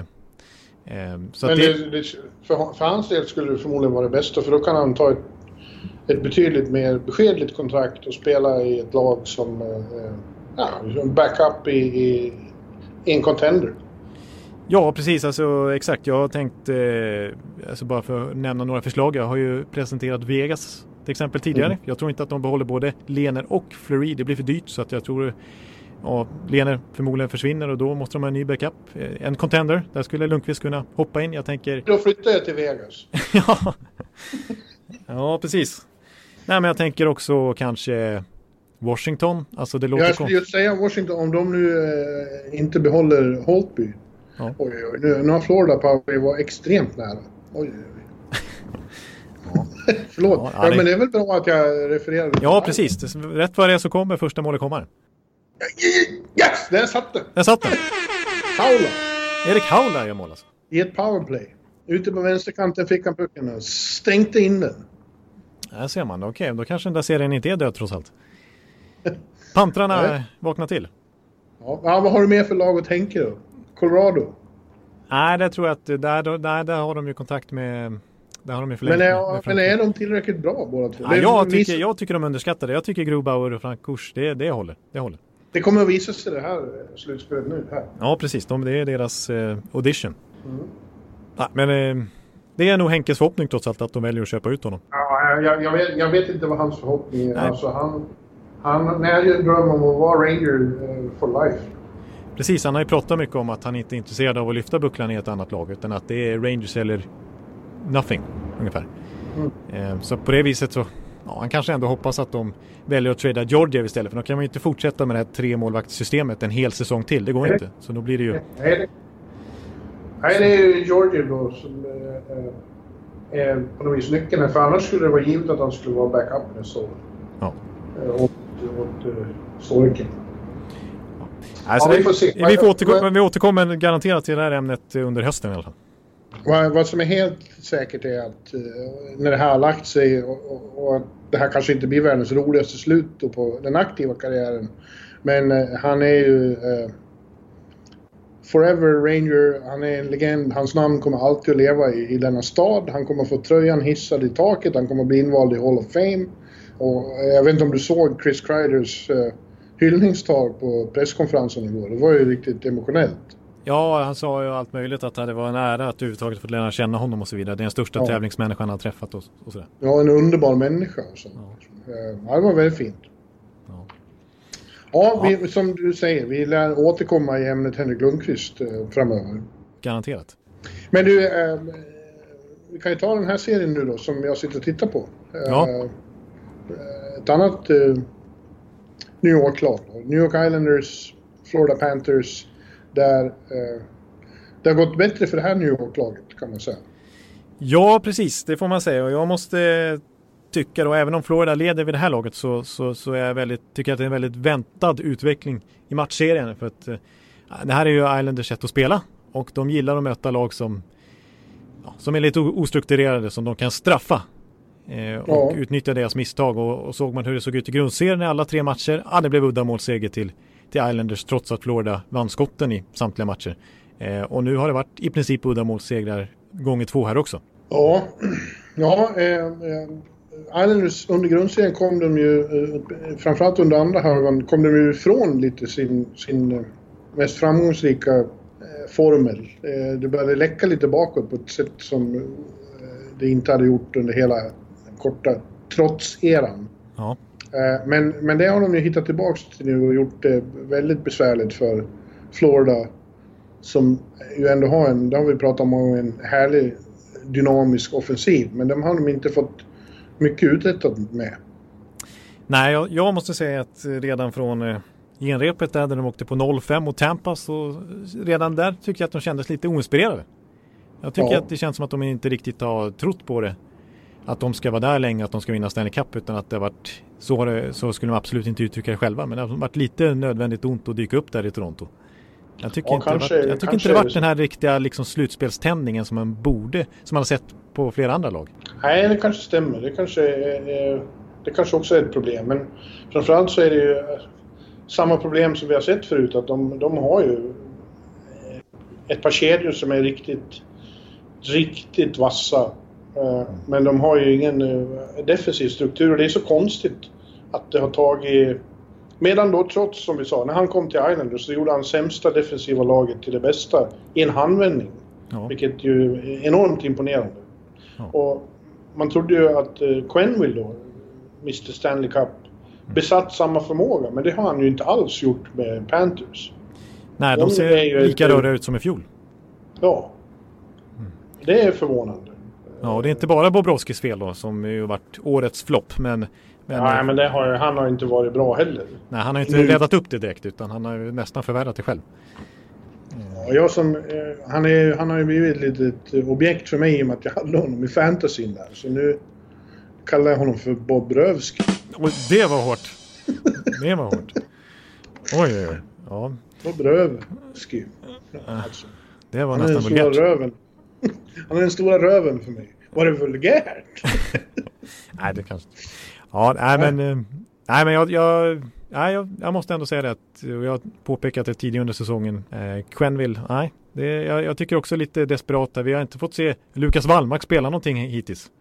eh så men det, det, för, för, hans del skulle det förmodligen vara det bästa för då kan han ta ett, ett betydligt mer beskedligt kontrakt och spela i ett lag som eh, ja, backup i, i, i en contender. Ja, precis. Alltså, exakt. Jag har tänkt, eh, alltså bara för att nämna några förslag. Jag har ju presenterat Vegas till exempel tidigare. Mm. Jag tror inte att de behåller både Lener och Fleury. Det blir för dyrt så att jag tror ja, Lener förmodligen försvinner och då måste de ha en ny backup. Eh, en contender, där skulle Lundqvist kunna hoppa in. Jag tänker... Då flyttar jag till Vegas. ja. ja, precis. Nej, men jag tänker också kanske Washington. Alltså det låter jag skulle just säga Washington, om de nu eh, inte behåller Holtby Ja. Oj, oj, nu, nu har Florida Power var extremt nära. Oj, oj. Förlåt, ja, ja, men det är väl bra att jag refererade. Ja, precis. Rätt vad det är så kommer första målet komma. Yes, där satt den! Där satt den! Haula! Erik Haula gör mål alltså. I ett powerplay. Ute på vänsterkanten fick han pucken och stänkte in den. Där ser man. Okej, då kanske den där serien inte är död trots allt. Pantrarna vaknar till. Ja, vad har du mer för lag att tänka då? Colorado? Nej, det tror jag att där, där, där har de ju kontakt med där har de ju men, är, men är de tillräckligt bra båda två? Ja, jag, tycker, jag tycker de underskattar det. Jag tycker Grobauer och Frank Kurs, det, det, håller, det håller. Det kommer att visa sig det här slutspelet nu. Här. Ja, precis. De, det är deras eh, audition. Mm. Ja, men eh, det är nog Henkes förhoppning trots allt att de väljer att köpa ut honom. Ja, jag, jag, vet, jag vet inte vad hans förhoppning är. Alltså, han, han när drömmer om att vara Ranger uh, for life. Precis, han har ju pratat mycket om att han inte är intresserad av att lyfta bucklan i ett annat lag utan att det är Rangers eller nothing ungefär. Mm. Eh, så på det viset så ja, han kanske ändå hoppas att de väljer att trada Georgiev istället för då kan man ju inte fortsätta med det här tre målvaktssystemet en hel säsong till. Det går inte. Så då blir det ju... Nej, det, är ju Georgiev då som äh, är på något vis nyckeln För annars skulle det vara givet att han skulle vara backup nästa år. Ja. Åt, åt Sorken. Alltså ja, vi får se. Vi, får återkomma, vi återkommer garanterat till det här ämnet under hösten i alla fall. Vad, vad som är helt säkert är att eh, när det här har lagt sig och, och, och, det här kanske inte blir världens roligaste slut på den aktiva karriären. Men eh, han är ju eh, Forever Ranger, han är en legend. Hans namn kommer alltid att leva i, i denna stad. Han kommer få tröjan hissad i taket. Han kommer bli invald i Hall of Fame. Och jag vet inte om du såg Chris Kryders hyllningstal på presskonferensen igår. Det var ju riktigt emotionellt. Ja, han sa ju allt möjligt att det var en ära att överhuvudtaget få lära känna honom och så vidare. Det är den största ja. tävlingsmänniskan han träffat och, och sådär. Ja, en underbar människa. Så. Ja. ja, det var väldigt fint. Ja, ja, vi, som du säger, vi lär återkomma i ämnet Henrik Lundqvist eh, framöver. Garanterat. Men du, eh, vi kan ju ta den här serien nu då som jag sitter och tittar på. Ja. Eh, ett annat eh, New York-lag. New York Islanders, Florida Panthers, där eh, det har gått bättre för det här New York-laget kan man säga. Ja, precis. Det får man säga. Och jag måste tycka då, även om Florida leder vid det här laget så, så, så är jag väldigt, tycker jag att det är en väldigt väntad utveckling i matchserien. För att eh, det här är ju Islanders sätt att spela och de gillar att möta lag som, som är lite ostrukturerade, som de kan straffa eh, och ja. utnyttja deras misstag. Och, och, såg man hur det såg ut i grundserien i alla tre matcher, ja, det blev uddamålsseger till till Islanders trots att Florida vann skotten i samtliga matcher. Eh, och nu har det varit i princip uddamålssegrar gånger två här också. Ja, ja eh, eh, Islanders under grundserien kom de ju, eh, framförallt under andra halvan, kom de ju ifrån lite sin, sin eh, mest framgångsrika eh, formel. Det började läcka lite bakåt på ett sätt som det inte hade gjort under hela korta trots-eran. Ja. Eh, men, men det har de ju hittat tillbaks till nu och gjort det väldigt besvärligt för Florida. Som ju ändå har en, det har vi pratat om, en härlig dynamisk offensiv. Men de har de inte fått mycket uträttat med. Nej, jag, jag måste säga att redan från eh, genrepet där, där de åkte på 0-5 mot Tampa så redan där tycker jag att de kändes lite oinspirerade. Jag tycker ja. att det känns som att de inte riktigt har trott på det att de ska vara där länge, att de ska vinna Stanley Cup utan att det har varit så, det, så skulle de absolut inte uttrycka det själva men det har varit lite nödvändigt ont att dyka upp där i Toronto. Jag tycker ja, inte kanske, varit, jag tycker inte det varit den här riktiga liksom, slutspelständningen som man borde, som man har sett på flera andra lag. Nej, det kanske stämmer. Det kanske, är, det kanske också är ett problem. Men framförallt så är det ju samma problem som vi har sett förut. Att de, de har ju ett par kedjor som är riktigt, riktigt vassa Eh, men de har ju ingen eh, defensiv struktur och det är så konstigt att det har tagit... Medan då trots, som vi sa, när han kom till Islanders så gjorde han sämsta defensiva laget till det bästa i en handvändning. Ja. Vilket ju är enormt imponerande. Ja. Och man trodde ju att eh, Quenville då, Mr Stanley Cup, besatt samma förmåga. Men det har han ju inte alls gjort med Panthers. Nej, de, de ser lika röriga ut som i fjol. Ja. Mm. Det är förvånande. Ja, och det är inte bara Bobrovskis fel då som ju varit årets flopp. Men, men, nej, men det har, han har inte varit bra heller. Nej, han har inte nu... räddat upp det direkt utan han har ju nästan förvärrat det själv. Ja, jag som, eh, han, är, han har ju blivit ett litet objekt för mig i och med att jag hade honom i fantasyn där. Så nu kallar jag honom för Bobrovski. Och det var hårt. Det var hårt. Oj, oj, oj. Ja. Bobrovski. Alltså. Det var nästan vulgärt. Han är den stora röven för mig. Var det vulgärt? nej, det kanske Ja, nej men... Eh, nej, men jag, jag, ja, jag, jag, måste ändå säga det att, jag har påpekat det tidigare under säsongen, eh, Quenville, nej, det, jag, jag, tycker också lite desperat där. Vi har inte fått se Lukas Wallmark spela någonting hittills.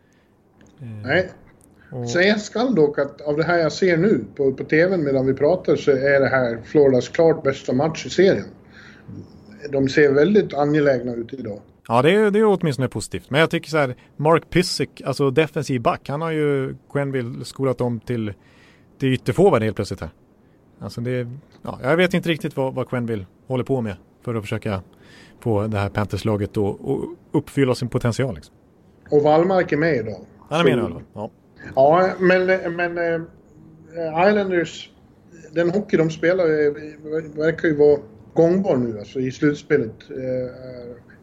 Eh, nej. Och... Säga skall dock att av det här jag ser nu på, på TVn medan vi pratar så är det här Floridas klart bästa match i serien. De ser väldigt angelägna ut idag. Ja, det är, det är åtminstone positivt. Men jag tycker så här, Mark Pysyk, alltså defensiv back, han har ju Quenville skolat om till, till ytterforward helt plötsligt här. Alltså det, ja, jag vet inte riktigt vad, vad Quenville håller på med för att försöka få det här Panthers-laget att uppfylla sin potential. Liksom. Och Wallmark är med idag. Han är med i alla fall. Ja. ja, men, men äh, Islanders, den hockey de spelar äh, verkar ju vara gångbar nu alltså i slutspelet. Äh,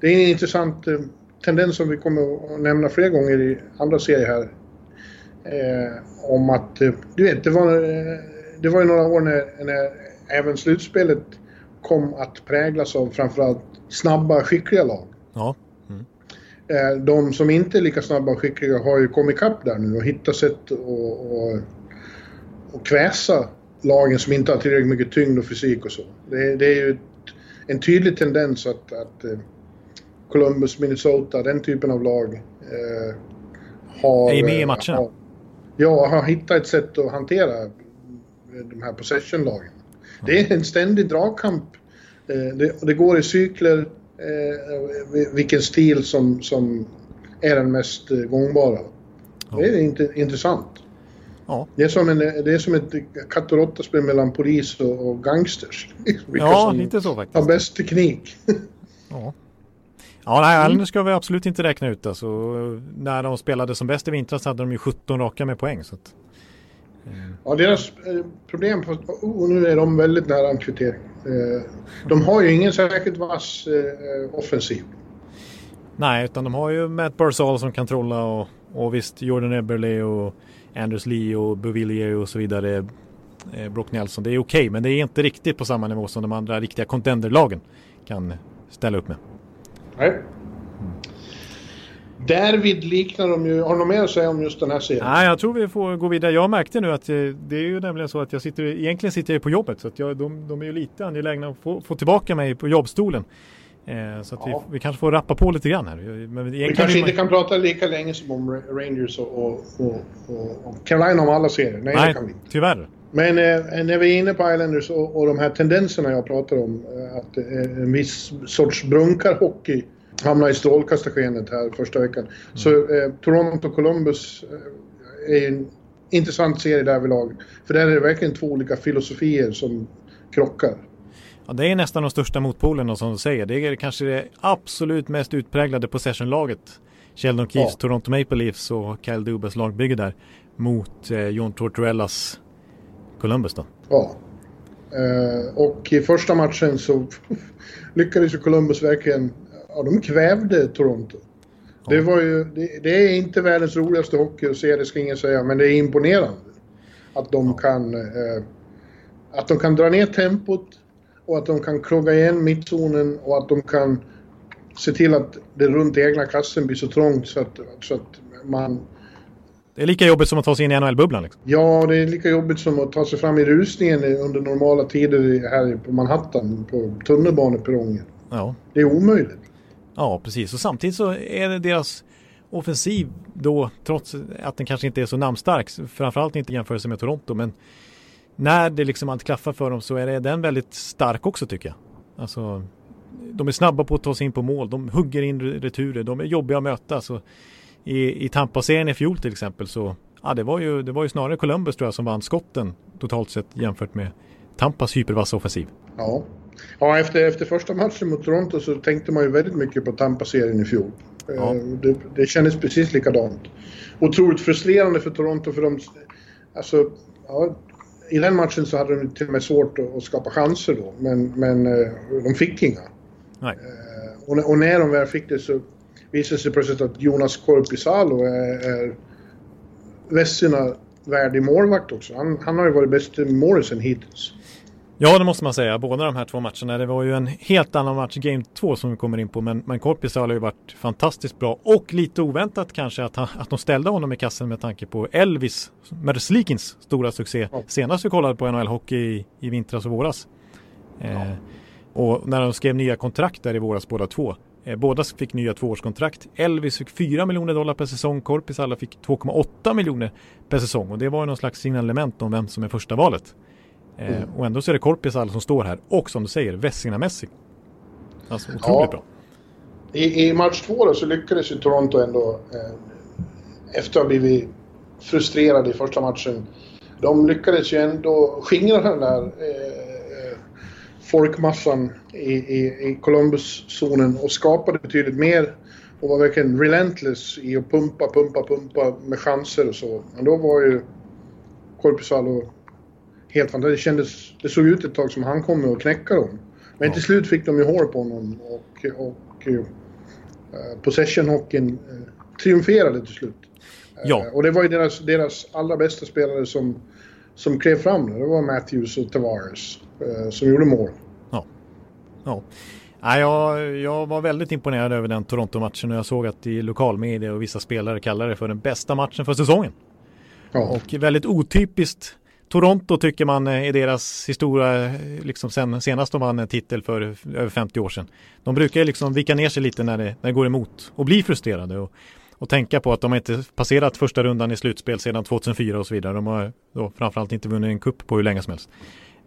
det är en intressant eh, tendens som vi kommer att nämna fler gånger i andra serier här. Eh, om att, eh, du vet, det var, eh, det var ju några år när, när även slutspelet kom att präglas av framförallt snabba, skickliga lag. Ja. Mm. Eh, de som inte är lika snabba och skickliga har ju kommit ikapp där nu och hittat sätt att och, och kväsa lagen som inte har tillräckligt mycket tyngd och fysik och så. Det, det är ju ett, en tydlig tendens att, att Columbus, Minnesota, den typen av lag eh, har... Är med i matcherna? Har, ja, har hittat ett sätt att hantera de här possession-lagen. Mm. Det är en ständig dragkamp. Eh, det, det, går i cykler eh, vilken stil som, som är den mest eh, gångbara. Ja. Det är inte, intressant. Ja. Det, är som en, det är som ett katt och råtta-spel mellan polis och, och gangsters. ja, lite så faktiskt. Har bäst teknik. ja. Ja, nej, mm. ska vi absolut inte räkna ut. Alltså, när de spelade som bäst i vintras hade de ju 17 raka med poäng. Så att, eh. Ja, deras eh, problem, på, oh, nu är de väldigt nära en kvittering. Eh, de har ju ingen särskilt vass offensiv. Nej, utan de har ju Matt Barzal som kan trolla och, och visst Jordan Eberle och Anders Lee och Bovillier och så vidare. Brock Nelson, det är okej, okay, men det är inte riktigt på samma nivå som de andra riktiga contenderlagen kan ställa upp med. Nej. Därvid liknar de ju, har de mer att säga om just den här serien? Nej, jag tror vi får gå vidare. Jag märkte nu att eh, det är ju nämligen så att jag sitter, egentligen sitter jag på jobbet så att jag, de, de är ju lite angelägna att få, få tillbaka mig på jobbstolen. Eh, så att ja. vi, vi kanske får rappa på lite grann här. Men vi kanske inte kan prata lika länge som om Rangers och, och, och, och Carolina om alla serier. Nej, Nej det kan vi inte. tyvärr. Men eh, när vi är inne på Islanders och, och de här tendenserna jag pratar om, eh, att eh, en viss sorts brunkarhockey hamnar i strålkastarskenet här första veckan. Mm. Så eh, Toronto Columbus eh, är en intressant serie därvidlag. För där är det verkligen två olika filosofier som krockar. Ja, det är nästan de största motpolerna som du säger. Det är kanske det absolut mest utpräglade possession-laget. Sheldon Keefes ja. Toronto Maple Leafs och Kyle Dubas lagbygge där mot eh, John Tortorellas Columbus då. Ja. Eh, och i första matchen så lyckades ju Columbus verkligen, ja de kvävde Toronto. Ja. Det, var ju, det, det, är inte världens roligaste hockey att se, det ska ingen säga, men det är imponerande. Att de, kan, eh, att de kan dra ner tempot och att de kan krogga igen mittzonen och att de kan se till att det runt egna kassen blir så trångt så att, så att man det är lika jobbigt som att ta sig in i NHL-bubblan. Liksom. Ja, det är lika jobbigt som att ta sig fram i rusningen under normala tider här på Manhattan, på tunnelbaneperrongen. Ja. Det är omöjligt. Ja, precis. Och samtidigt så är det deras offensiv då, trots att den kanske inte är så namnstark, framförallt inte i jämförelse med Toronto, men när det liksom allt klaffar för dem så är det den väldigt stark också tycker jag. Alltså, de är snabba på att ta sig in på mål, de hugger in returer, de är jobbiga att möta. Så i, i Tampa-serien i fjol till exempel så ja, det, var ju, det var ju snarare Columbus tror jag som vann skotten totalt sett jämfört med Tampas hypervassa offensiv. Ja, ja efter, efter första matchen mot Toronto så tänkte man ju väldigt mycket på Tampa-serien i fjol. Ja. Eh, det, det kändes precis likadant. Otroligt frustrerande för Toronto för de... Alltså, ja, i den matchen så hade de till och med svårt att, skapa chanser då, men, men eh, de fick inga. Nej. Eh, och, och när de väl fick det så visar sig plötsligt att Jonas Korpisalo är, är Vessina värdig målvakt också. Han, han har ju varit bäst i målisen hittills. Ja, det måste man säga. Båda de här två matcherna. Det var ju en helt annan match, Game 2 som vi kommer in på. Men, men Korpisalo har ju varit fantastiskt bra och lite oväntat kanske att, han, att de ställde honom i kassen med tanke på Elvis Merslikins stora succé. Ja. Senast vi kollade på NHL-hockey i, i vintras och våras. Eh, och när de skrev nya kontrakt där i våras båda två. Eh, båda fick nya tvåårskontrakt. Elvis fick 4 miljoner dollar per säsong. Korpisalo fick 2,8 miljoner per säsong. Och det var ju någon slags signalement om vem som är första valet. Eh, mm. Och ändå så är det Korpisalo som står här och som du säger Vessina-Messi. Alltså otroligt ja. bra. I, I match två då så lyckades ju Toronto ändå eh, efter att ha blivit frustrerade i första matchen. De lyckades ju ändå skingra den där eh, folkmassan i, i, i Columbus-zonen och skapade betydligt mer och var verkligen relentless i att pumpa, pumpa, pumpa med chanser och så. Men då var ju Korpisalo helt fantastiskt. Det, kändes, det såg ut ett tag som han kommer att knäcka dem. Men ja. till slut fick de ju hår på honom och, och uh, possession-hockeyn uh, triumferade till slut. Ja. Uh, och det var ju deras, deras allra bästa spelare som, som klev fram. Det var Matthews och Tavares som gjorde mål. Ja. ja. Ja, jag, jag var väldigt imponerad över den Toronto-matchen och jag såg att i lokalmedia och vissa spelare kallar det för den bästa matchen för säsongen. Ja. Och väldigt otypiskt Toronto tycker man eh, deras historia, eh, liksom sen, senast de vann en titel för över 50 år sedan. De brukar liksom vika ner sig lite när det, när det går emot och bli frustrerade. Och, och tänka på att de inte passerat första rundan i slutspel sedan 2004 och så vidare. De har då framförallt inte vunnit en kupp på hur länge som helst.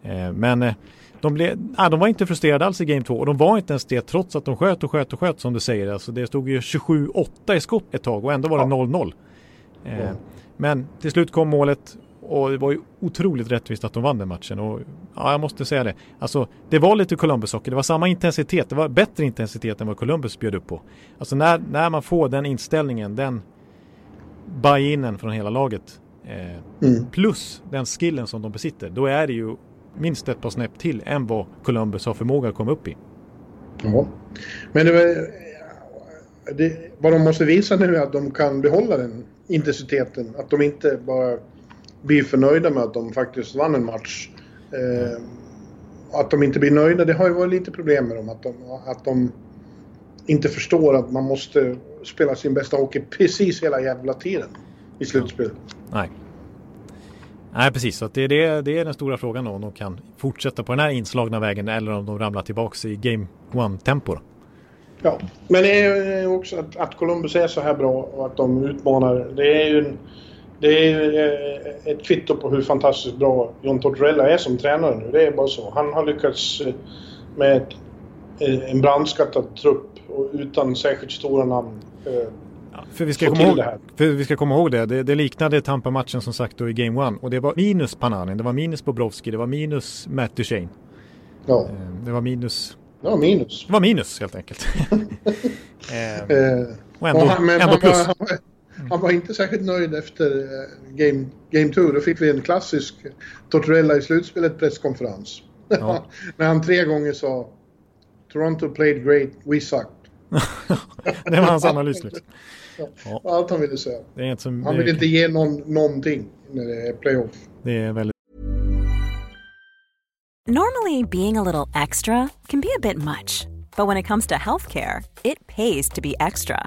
Eh, men eh, de, blev, ah, de var inte frustrerade alls i Game 2 och de var inte ens det trots att de sköt och sköt och sköt som du säger. Alltså det stod ju 27-8 i skott ett tag och ändå var det 0-0. Eh, Men till slut kom målet och det var ju otroligt rättvist att de vann den matchen. Och ja, jag måste säga det. Alltså, det var lite Columbus hockey. Det var samma intensitet. Det var bättre intensitet än vad Columbus bjöd upp på. Alltså när, när man får den inställningen, den buy-inen från hela laget. Eh, mm. Plus den skillen som de besitter. Då är det ju minst ett par snäpp till än vad Columbus har förmåga att komma upp i. Ja, men det, det, vad de måste visa nu är att de kan behålla den intensiteten. Att de inte bara blir förnöjda med att de faktiskt vann en match. Eh, att de inte blir nöjda, det har ju varit lite problem med dem. Att de, att de inte förstår att man måste spela sin bästa hockey precis hela jävla tiden i slutspel. Nej. Nej precis, så det, är det, det är den stora frågan då, om de kan fortsätta på den här inslagna vägen eller om de ramlar tillbaks i Game One-tempo. Ja, men det är också att, att Columbus är så här bra och att de utmanar. Det är ju en, det är eh, ett kvitto på hur fantastiskt bra John Tortorella är som tränare nu. Det är bara så. Han har lyckats eh, med eh, en brandskattad trupp och utan särskilt stora namn. För, vi ska komma ihåg, det för vi ska komma ihåg det. Det, det liknade Tampa-matchen som sagt då i Game 1. Och det var minus Pananin, det var minus Bobrovski, det var minus Matt Duchene. Ja. Det var minus... Ja, minus. Det var minus helt enkelt. och ändå, och han, ändå plus. Han, han, Mm. Han var inte särskilt nöjd efter game, game 2. Då fick vi en klassisk Tortorella i slutspelet presskonferens. Ja. När han tre gånger sa Toronto played great, we sucked. det var hans analys liksom. Ja. Allt han ville säga. Som, han vill inte ge någon, någonting när det är playoff. Det är väldigt... Normally being a little extra can be a bit much. But when it comes to healthcare, it pays to be extra.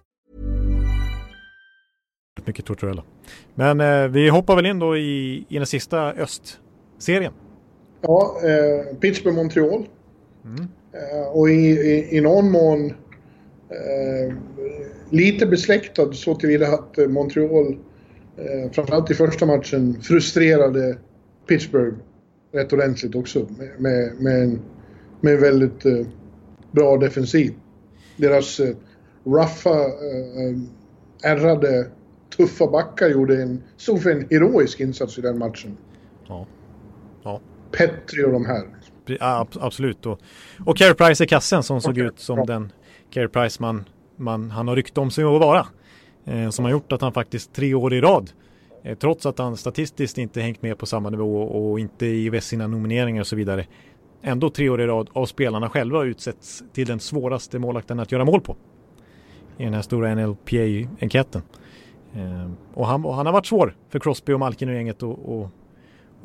Mycket Tortorella. Men eh, vi hoppar väl in då i, i den sista östserien. Ja, eh, Pittsburgh-Montreal. Mm. Eh, och i, i, i någon mån eh, lite besläktad så tillvida att eh, Montreal eh, framförallt i första matchen frustrerade Pittsburgh rätt ordentligt också med, med, en, med en väldigt eh, bra defensiv. Deras eh, ruffa, eh, ärrade tuffa backar gjorde en, stod för en heroisk insats i den matchen. Ja. ja. Petri och de här. Ja, absolut. Och, och Carey Price i kassen som såg ut som den Carey Price man man, han har rykte om sig att vara. Eh, som har gjort att han faktiskt tre år i rad eh, Trots att han statistiskt inte hängt med på samma nivå och inte i sina nomineringar och så vidare ändå tre år i rad av spelarna själva utsätts till den svåraste målakten att göra mål på. I den här stora NLPA-enkäten. Eh, och, han, och han har varit svår för Crosby och Malkin och gänget att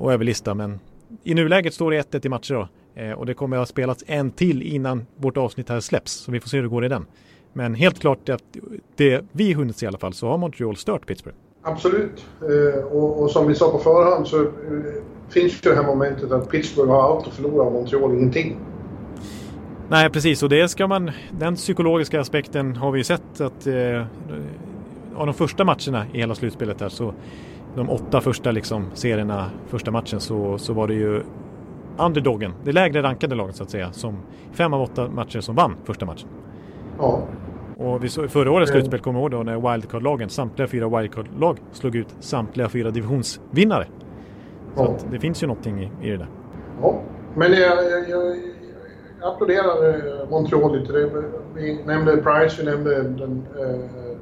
överlista men i nuläget står det 1-1 i matcher då. Eh, och det kommer att ha spelats en till innan vårt avsnitt här släpps. Så vi får se hur det går i den. Men helt klart att det vi hunnit se i alla fall så har Montreal stört Pittsburgh. Absolut. Eh, och, och, som vi sa på förhand så finns ju det här momentet att Pittsburgh har allt att förlora och Montreal ingenting. Nej precis och det ska man, den psykologiska aspekten har vi ju sett att eh, av de första matcherna i hela slutspelet här så de åtta första liksom, serierna, första matchen så, så var det ju underdogen, det lägre rankade laget så att säga, som fem av åtta matcher som vann första matchen. Ja. Och vi såg, förra årets slutspel, kommer ihåg då, när wildcard-lagen, samtliga fyra wildcard-lag slog ut samtliga fyra divisionsvinnare. Så ja. det finns ju någonting i, i det där. Ja, men jag, jag, jag, jag applåderar eh, Montreal lite. Vi nämnde Price, vi nämnde den eh,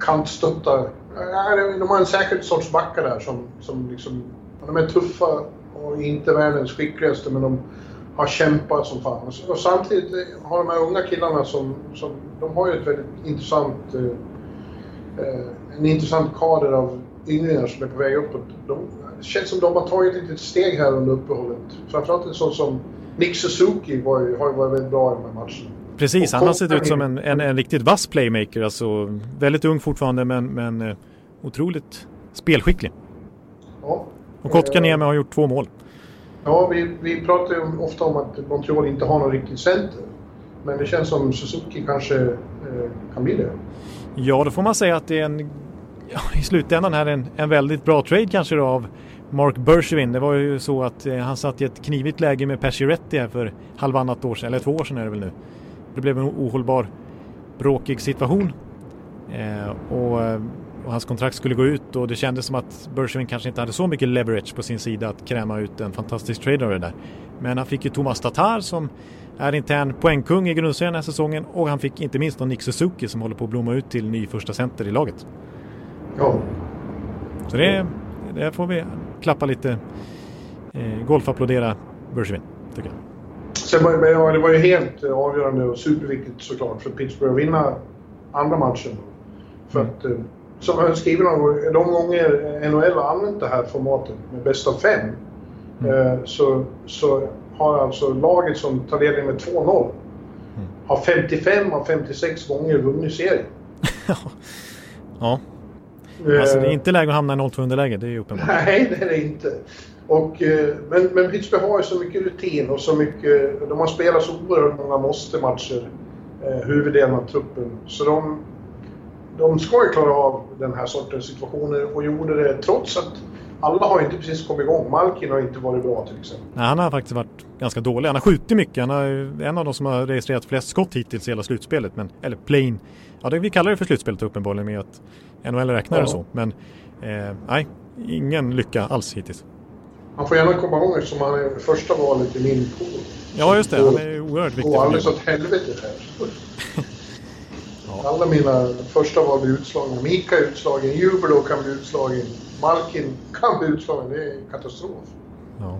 kantstötta de har en särskild sorts backar där som, som liksom, de är tuffa och inte världens skickligaste men de har kämpat som fan. Och samtidigt eh, har de här unga killarna som, som de har ju ett väldigt intressant, eh, eh en intressant kader av ynglingar som är på väg uppåt. De, det känns som de har tagit ett litet steg här under uppehållet. Framförallt en sån som Nick Suzuki var ju, har ju varit väldigt bra i de här matcherna. Precis, han har sett ut som en, en, en riktigt vass playmaker. Alltså, väldigt ung fortfarande men, men eh, otroligt spelskicklig. Ja. Och Kotkaniemi har gjort två mål. Ja, vi, vi pratar ju ofta om att Montreal inte har någon riktigt center. Men det känns som Suzuki kanske eh, kan bli det. Ja, då får man säga att det är en, ja, i slutändan här en, en väldigt bra trade kanske då av Mark Bergevin. Det var ju så att eh, han satt i ett knivigt läge med Pacioretty här för halvannat år sedan, eller två år sedan är det väl nu. Det blev en ohållbar, bråkig situation. Eh, och eh, och hans kontrakt skulle gå ut och det kändes som att Bergevin kanske inte hade så mycket leverage på sin sida att kräma ut en fantastisk trader av det där. Men han fick ju Thomas Tatar som är intern poängkung i grundserien den här säsongen och han fick inte minst Nick Suzuki som håller på att blomma ut till ny första center i laget. Ja. Så det, det får vi klappa lite, eh, golfapplådera Bergevin, tycker jag. Sen var, ja, det var ju helt avgörande och superviktigt såklart för Pittsburgh att vinna andra matchen. För mm. att eh, som jag skriver någon gång, de gånger NHL har använt det här formatet med bäst av fem mm. eh, så, så har alltså laget som tar ledning med 2-0 mm. har 55 av 56 gånger vunnit serien. ja. Eh, alltså det är inte läge att hamna i 0-2 underläge, det är ju uppenbart. Nej, det är det inte. Och, eh, men, men Pittsburgh har ju så mycket rutin och så mycket... De har spelat så oerhört många måste-matcher, eh, huvuddelen av truppen. Så de, de ska ju klara av den här sortens situationer och gjorde det trots att alla har inte precis kommit igång. Malkin har inte varit bra till exempel. Nej, han har faktiskt varit ganska dålig. Han har skjutit mycket. Han är en av de som har registrerat flest skott hittills i hela slutspelet. Men, eller plain. Ja, det, vi kallar det för slutspelet uppenbarligen med att NHL räknar ja. det så. Men eh, nej, ingen lycka alls hittills. Han får gärna komma igång eftersom han är första valet i min pool. Ja, just det. Han är oerhört viktig. Och alldeles åt helvete här. Alla mina första val blir utslagna. Mika är utslagen, Jubilo kan bli utslagen, Malkin kan bli utslagen. Det är katastrof. Ja,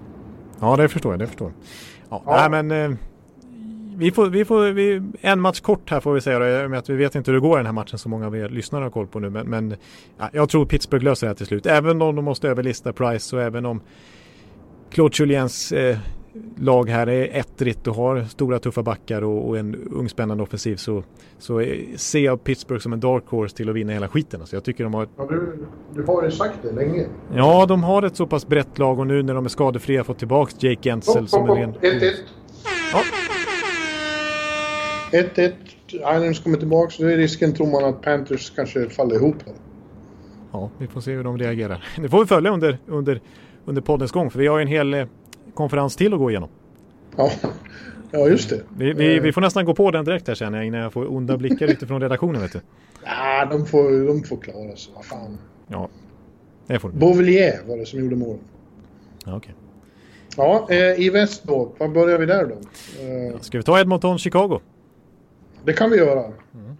ja det förstår jag. Det förstår. Ja, ja. Nej, men, eh, vi får, vi får, vi, en match kort här får vi säga då, med att vi vet inte hur det går i den här matchen som många av er lyssnare har koll på nu. Men, men ja, jag tror Pittsburgh löser det här till slut. Även om de måste överlista Price och även om Claude Juliens eh, lag här är ettrigt och har stora tuffa backar och, och, en ung spännande offensiv så, så ser jag Pittsburgh som en dark horse till att vinna hela skiten. Alltså jag tycker de har... Ett... Ja, du, du har ju sagt det länge. Ja, de har ett så pass brett lag och nu när de är skadefria fått tillbaka Jake Gensel oh, som oh, en ren... 1-1. Ja. 1-1. Islanders kommer tillbaka så då är risken tror man att Panthers kanske faller ihop. Ja, vi får se hur de reagerar. Det får vi följa under, under, under poddens gång för vi har ju en hel eh, konferens till att gå igenom. Ja, ja just det. Vi, vi, vi, får nästan gå på den direkt här känner jag innan jag får onda blickar utifrån redaktionen. Vet du. Ja, de får, de får klara sig. Vad fan. Ja, det får de. Beauvillier var det som gjorde mål. Ja, okay. Ja, eh, i väst då. Var börjar vi där då? Eh, Ska vi ta Edmonton, Chicago? det kan vi göra. Mm.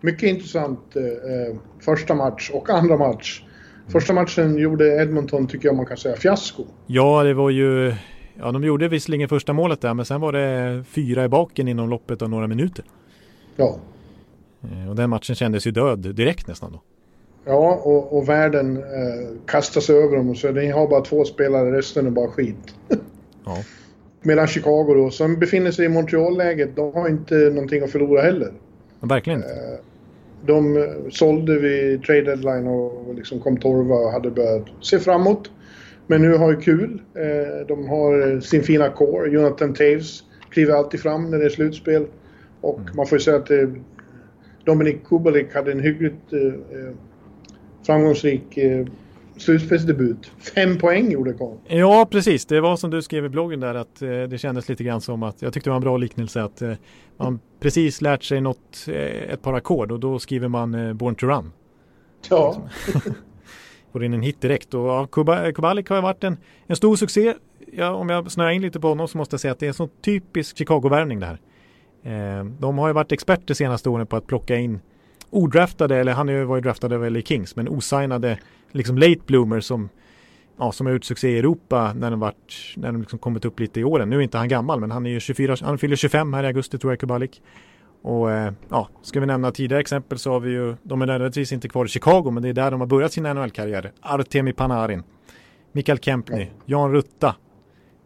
Mycket intressant eh, första match och andra match. Första matchen gjorde Edmonton, tycker jag man kan säga, fiasko. Ja, det var ju... Ja, de gjorde visserligen första målet där, men sen var det fyra i baken inom loppet av några minuter. Ja. Eh, och den matchen kändes ju död direkt nästan då. Ja, och, och världen eh, kastar sig över dem och så ni har bara två spelare, resten är bara skit. ja. Medan Chicago då, som befinner sig i Montreal-läget, de har inte någonting att förlora heller. Ja, verkligen inte. Eh, de eh, sålde vid trade deadline och liksom kom torva och hade börjat se framåt. Men nu har ju kul. Eh, de har sin fina core. Jonathan Taves kliver alltid fram när det är slutspel. Och mm. man får ju säga att Dominik Kubalik hade en hyggligt framgångsrik slutspelsdebut. Fem poäng gjorde Karl. Ja, precis. Det var som du skrev i bloggen där att eh, det kändes lite grann som att jag tyckte det var en bra liknelse att eh, man precis lärt sig något, eh, ett par ackord och då skriver man eh, Born to Run. Ja. Får in en hit direkt och ja, Kubalik har varit en, en stor succé. Ja, om jag snöar in lite på honom så måste jag säga att det är en så typisk Chicago-värvning det här. Eh, de har ju varit experter senaste åren på att plocka in odraftade, eller han var ju draftad av LA Kings, men osignade liksom late bloomer som, ja, som har gjort succé i Europa när de, varit, när de liksom kommit upp lite i åren. Nu är inte han gammal, men han är ju 24, han fyller 25 här i augusti tror jag, Kubalik. Och eh, ja, ska vi nämna tidigare exempel så har vi ju, de är nödvändigtvis inte kvar i Chicago, men det är där de har börjat sin NHL-karriär. Artemi Panarin, Mikael Kempny, Jan Rutta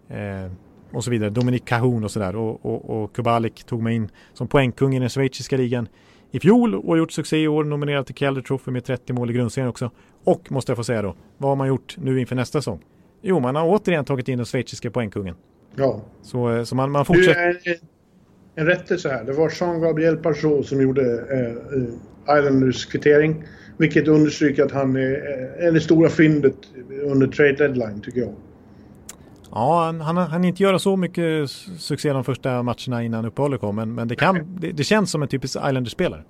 eh, och så vidare. Dominik Kahun och sådär. Och, och, och Kubalik tog mig in som poängkung i den schweiziska ligan i fjol och gjort succé i år. Nominerad till Calder Trophy med 30 mål i grundserien också. Och måste jag få säga då, vad har man gjort nu inför nästa säsong? Jo, man har återigen tagit in den schweiziska poängkungen. Ja. Så, eh, så man, man fortsätter... Du, en, en rättelse här. Det var Jean-Gabriel Pajot som gjorde eh, eh, Islanders kvittering. Vilket understryker att han är, är det stora fyndet under trade deadline tycker jag. Ja, han, han, han inte göra så mycket succé de första matcherna innan uppehållet kom, men, men det, kan, det, det, känns som en typisk Islanders-spelare.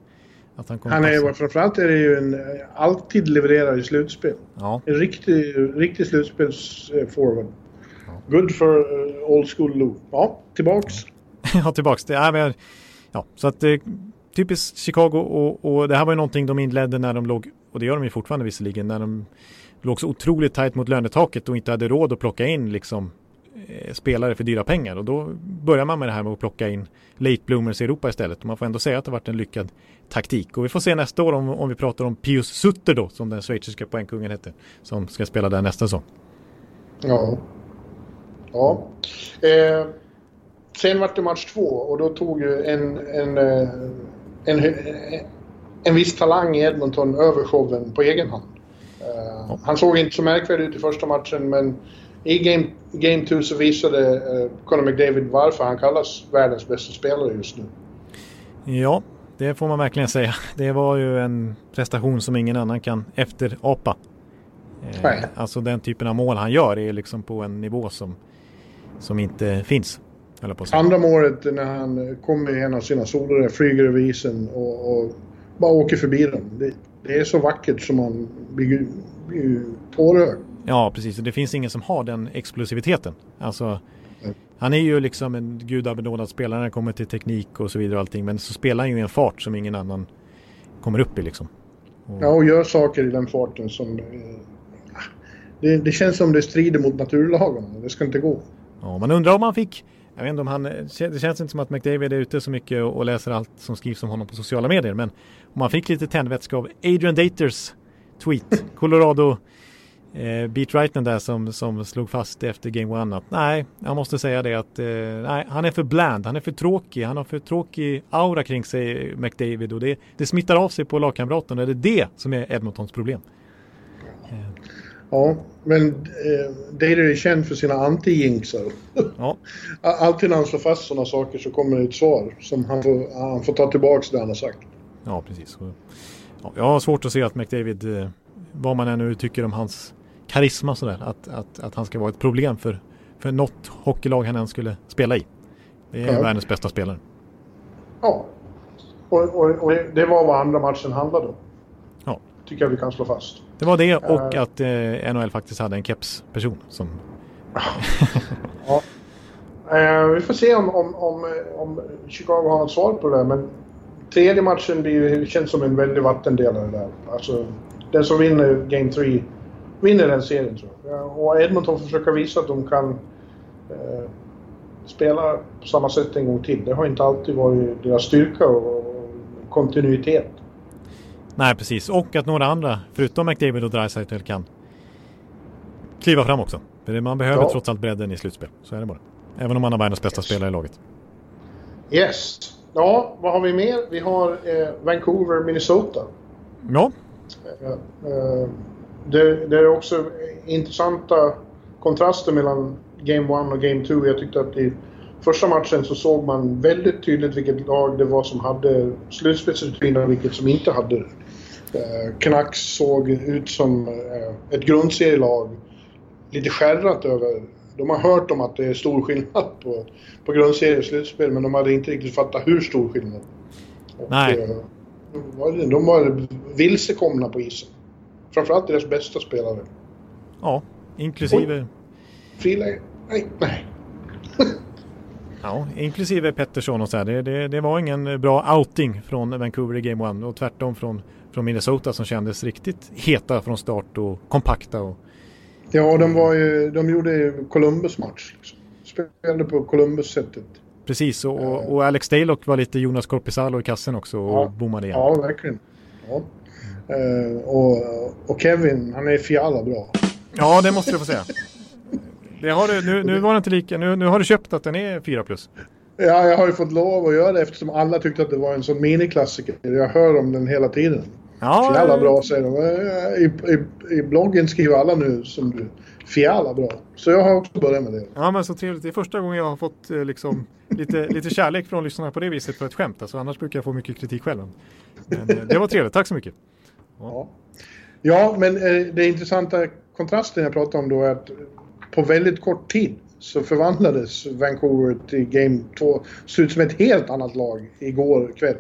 Att han han är, framförallt är det ju en alltid levererar i slutspel. Ja. En riktig, riktig slutspelsforward. Ja. Good for uh, old school Lou. Ja, tillbaks. ja, tillbaks. Det är, men, ja, så att eh, typiskt Chicago och, och det här var ju någonting de inledde när de låg, och det gör de ju fortfarande visserligen, när de låg så otroligt tajt mot lönetaket och inte hade råd att plocka in liksom eh, spelare för dyra pengar och då börjar man med det här med att plocka in late bloomers i Europa istället. Och man får ändå säga att det varit en lyckad taktik. Och vi får se nästa år om, om vi pratar om Pius Sutter då, som den schweiziska poängkungen hette, som ska spela där nästa säsong. Ja. Ja. Eh, sen vart det match två och då tog ju en, en, eh, en, en, en viss talang i Edmonton över showen på egen hand. Uh, han såg inte så märkvärdig ut i första matchen men i Game, game 2 så visade uh, Conor McDavid varför han kallas världens bästa spelare just nu. Ja, det får man verkligen säga. Det var ju en prestation som ingen annan kan efterapa. Eh, alltså den typen av mål han gör är liksom på en nivå som, som inte finns. Andra målet när han kommer med en av sina solor, flyger över isen och, och bara åker förbi dem. Det, det är så vackert som man blir, blir tårögd. Ja, precis. Och det finns ingen som har den explosiviteten. Alltså, mm. han är ju liksom en gudabenådad spelare när det kommer till teknik och så vidare och allting. Men så spelar han ju i en fart som ingen annan kommer upp i liksom. Och... Ja, och gör saker i den farten som... Eh, det, det känns som det strider mot naturlagarna. Det ska inte gå. Ja, man undrar om han fick jag vet inte om han, det känns inte som att McDavid är ute så mycket och läser allt som skrivs om honom på sociala medier. Men om man fick lite tändvätska av Adrian Daters tweet, Colorado eh, beatwritern där som, som slog fast efter Game One att nej, jag måste säga det att eh, nej, han är för bland, han är för tråkig, han har för tråkig aura kring sig McDavid och det, det smittar av sig på lagkamraterna. Det är det som är Edmontons problem. Ja, men eh, Dader är känd för sina anti-jinxar. Ja. Alltid när han slår fast sådana saker så kommer det ett svar som han får, han får ta tillbaka det han har sagt. Ja, precis. Ja, jag har svårt att se att McDavid, eh, vad man än nu tycker om hans karisma sådär, att, att, att han ska vara ett problem för, för något hockeylag han än skulle spela i. Det är ja. världens bästa spelare. Ja, och, och, och det var vad andra matchen handlade om. Tycker jag vi kan slå fast. Det var det och uh, att eh, NHL faktiskt hade en kepsperson som... ja. Uh, vi får se om, om, om, om Chicago har något svar på det men tredje matchen blir, känns som en väldig vattendelare där. Alltså, den som vinner Game 3 vinner den serien tror jag. Och Edmonton försöker visa att de kan eh, spela på samma sätt en gång till. Det har inte alltid varit deras styrka och kontinuitet. Nej, precis. Och att några andra, förutom McDavid och Dreisaitl, kan kliva fram också. För man behöver ja. trots allt bredden i slutspel. Så är det bara. Även om man har världens bästa yes. spelare i laget. Yes. Ja, vad har vi mer? Vi har eh, Vancouver, Minnesota. Ja. Eh, eh, det, det, är också intressanta kontraster mellan Game 1 och Game 2. Jag tyckte att i första matchen så såg man väldigt tydligt vilket lag det var som hade slutspelsrutin och vilket som inte hade det. Eh, Canucks såg ut som eh, ett grundserielag. Lite skärrat över... De har hört om att det är stor skillnad på, på grundserie och slutspel men de hade inte riktigt fattat hur stor skillnad. Och, Nej. Eh, de de var vilsekomna på isen. Framförallt deras bästa spelare. Ja, inklusive... Friläge? Nej, nej. ja, inklusive Pettersson och så här. Det, det, det, var ingen bra outing från Vancouver i Game 1 och tvärtom från, från Minnesota som kändes riktigt heta från start och kompakta. Och... Ja, de, var ju, de gjorde Columbus-match. Liksom. Spelade på Columbus-sättet. Precis, och, och, och Alex Daylock var lite Jonas Korpisalo i kassen också och ja, bommade igen. Ja, verkligen. Ja. Uh, och, och Kevin, han är fjalla bra. Ja, det måste du få säga. Det har du, nu, nu var det inte lika, nu, nu har du köpt att den är 4 plus. Ja, jag har ju fått lov att göra det eftersom alla tyckte att det var en sån miniklassiker. Jag hör om den hela tiden. Ja, Fjälla bra säger de. I, i, I bloggen skriver alla nu som du. Fjälla bra. Så jag har också börjat med det. Ja men så trevligt. Det är första gången jag har fått eh, liksom, lite, lite kärlek från lyssnarna på det viset för ett skämt. Alltså, annars brukar jag få mycket kritik själv. Men eh, det var trevligt. Tack så mycket. Ja, ja men eh, det intressanta kontrasten jag pratade om då är att på väldigt kort tid så förvandlades Vancouver till Game 2. Såg ut som ett helt annat lag igår kväll.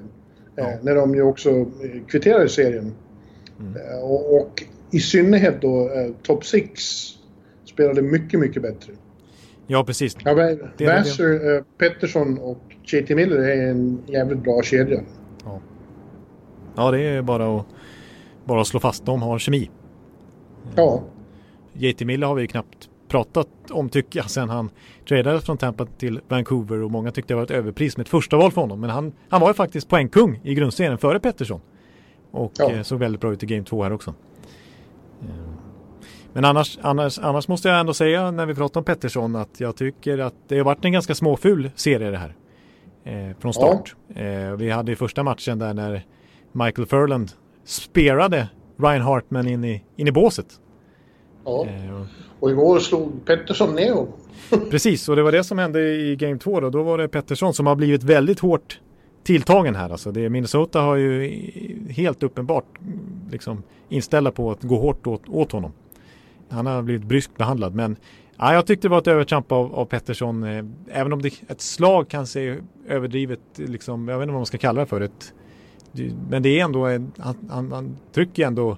Ja. Eh, när de ju också eh, kvitterade serien. Mm. Eh, och, och, i synnerhet då eh, Top 6 spelade mycket, mycket bättre. Ja, precis. Ja, Vassar, eh, Pettersson och JT Miller är en jävligt bra kedja. Ja, ja det är bara att, bara att slå fast. De har kemi. Ja. JT Miller har vi knappt pratat om tycker jag sen han tradades från Tampa till Vancouver och många tyckte det var ett överpris med ett första val för honom. Men han, han var ju faktiskt poängkung i grundserien före Pettersson. Och ja. eh, såg väldigt bra ut i Game 2 här också. Eh, men annars, annars, annars måste jag ändå säga när vi pratar om Pettersson att jag tycker att det har varit en ganska småful serie det här. Eh, från start. Ja. Eh, vi hade i första matchen där när Michael Furland sperade Ryan Hartman in i, in i båset. Ja. Eh, och igår slog Pettersson ner honom. Precis, och det var det som hände i Game 2 då. Då var det Pettersson som har blivit väldigt hårt tilltagen här. Alltså det, Minnesota har ju helt uppenbart mm, liksom inställda på att gå hårt åt, åt honom. Han har blivit bryskt behandlad men ja, jag tyckte det var ett övertramp av, av Pettersson. Eh, även om det, ett slag kan se överdrivet, liksom, jag vet inte vad man ska kalla det för. Ett, men det är ändå, en, han, han, han trycker ändå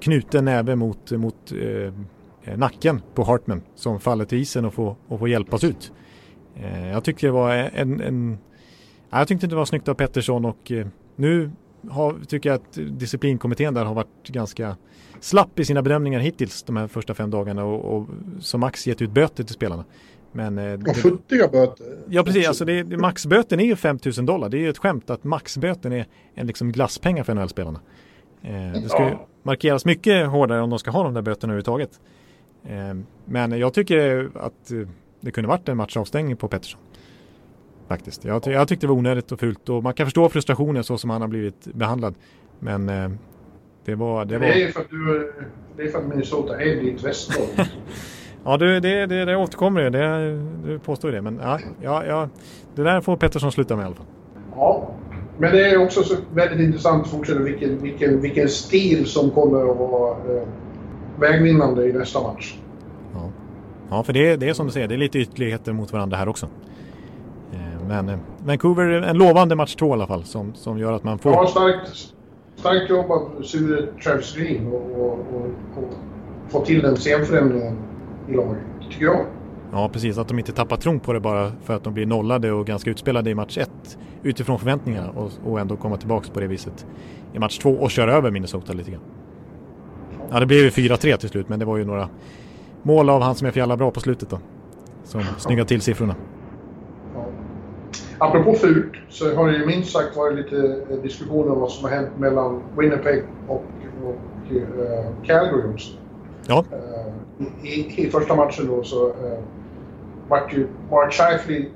knuten näve mot, mot eh, nacken på Hartman som faller till isen och får, och får hjälpas ut. Eh, jag tyckte det var en, en jag tyckte det var snyggt av Pettersson och eh, nu har, tycker jag att disciplinkommittén där har varit ganska slapp i sina bedömningar hittills de här första fem dagarna och, och som max gett ut böter till spelarna. Men, eh, och futtiga böter. Ja precis, alltså det, maxböten är ju 5000 dollar. Det är ju ett skämt att maxböten är en liksom glasspengar för NHL-spelarna. Eh, det ska ju markeras mycket hårdare om de ska ha de där böterna överhuvudtaget. Eh, men jag tycker att eh, det kunde varit en matchavstängning på Pettersson. Faktiskt. Jag, jag tyckte det var onödigt och fult och man kan förstå frustrationen så som han har blivit behandlad. Men det var... Det, var... det är för att, du, det är för att Minnesota är ditt västlag. ja, det, det, det, det återkommer det. det. Du påstår det. Men ja, ja, ja, det där får Pettersson sluta med i alla fall. Ja, men det är också så väldigt intressant att fortsätta vilken, vilken, vilken stil som kommer att vara eh, vägvinnande i nästa match. Ja, ja för det, det är som du säger, det är lite ytterligheter mot varandra här också. Eh, men eh, Vancouver, en lovande match två i alla fall som, som gör att man får... Ja, starkt, starkt jobb av Sure Travis Green och, och, och, och få till den scenförändringen i laget, tycker jag. Ja, precis. Att de inte tappar tron på det bara för att de blir nollade och ganska utspelade i match 1 utifrån förväntningarna och, och ändå komma tillbaka på det viset i match 2 och köra över Minnesota lite grann. Ja, det blev ju 4-3 till slut, men det var ju några mål av han som är för jävla bra på slutet då. Som snyggade till siffrorna. Ja. Apropå fult så har det ju minst sagt varit lite eh, diskussioner om vad som har hänt mellan Winnipeg och, och uh, Calgary också. Ja. Uh, i, i, första matchen då så uh, vart ju Mark Scheifele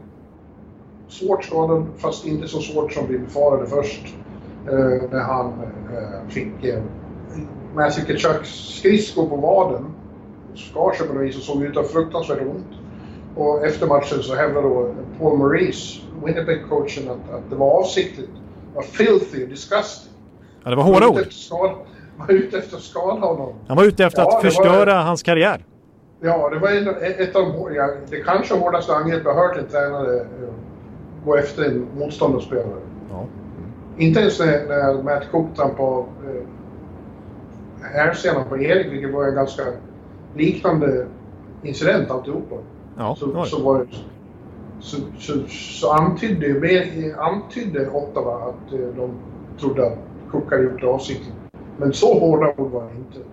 svårt skadad, fast inte så svårt som vi befarade först. Uh, när han fick uh, Matthew Kachucks skridsko på vaden. Skar sig på något vis och såg ut att ha fruktansvärt ont. Och efter matchen så hävdade då Paul Maurice, Winnipeg-coachen, att, att det var avsiktligt. Det var filthy, disgusting. Ja, det var hårda ord. Han var ute efter att skada honom. Han var ute efter ja, att förstöra var, hans karriär. Ja, det var ett, ett av de, ja, det kanske hårdaste angrepp jag hört en tränare uh, gå efter en motståndarspelare. Ja. Inte ens när, när Matt Cook trampade uh, hälsenan på Erik, vilket var en ganska liknande incident alltihopa. Ja, så, var så, var så, så, så antydde, antydde Ottawa att eh, de trodde att Cook hade gjort det avsiktligt. Men så hårda ord var det inte.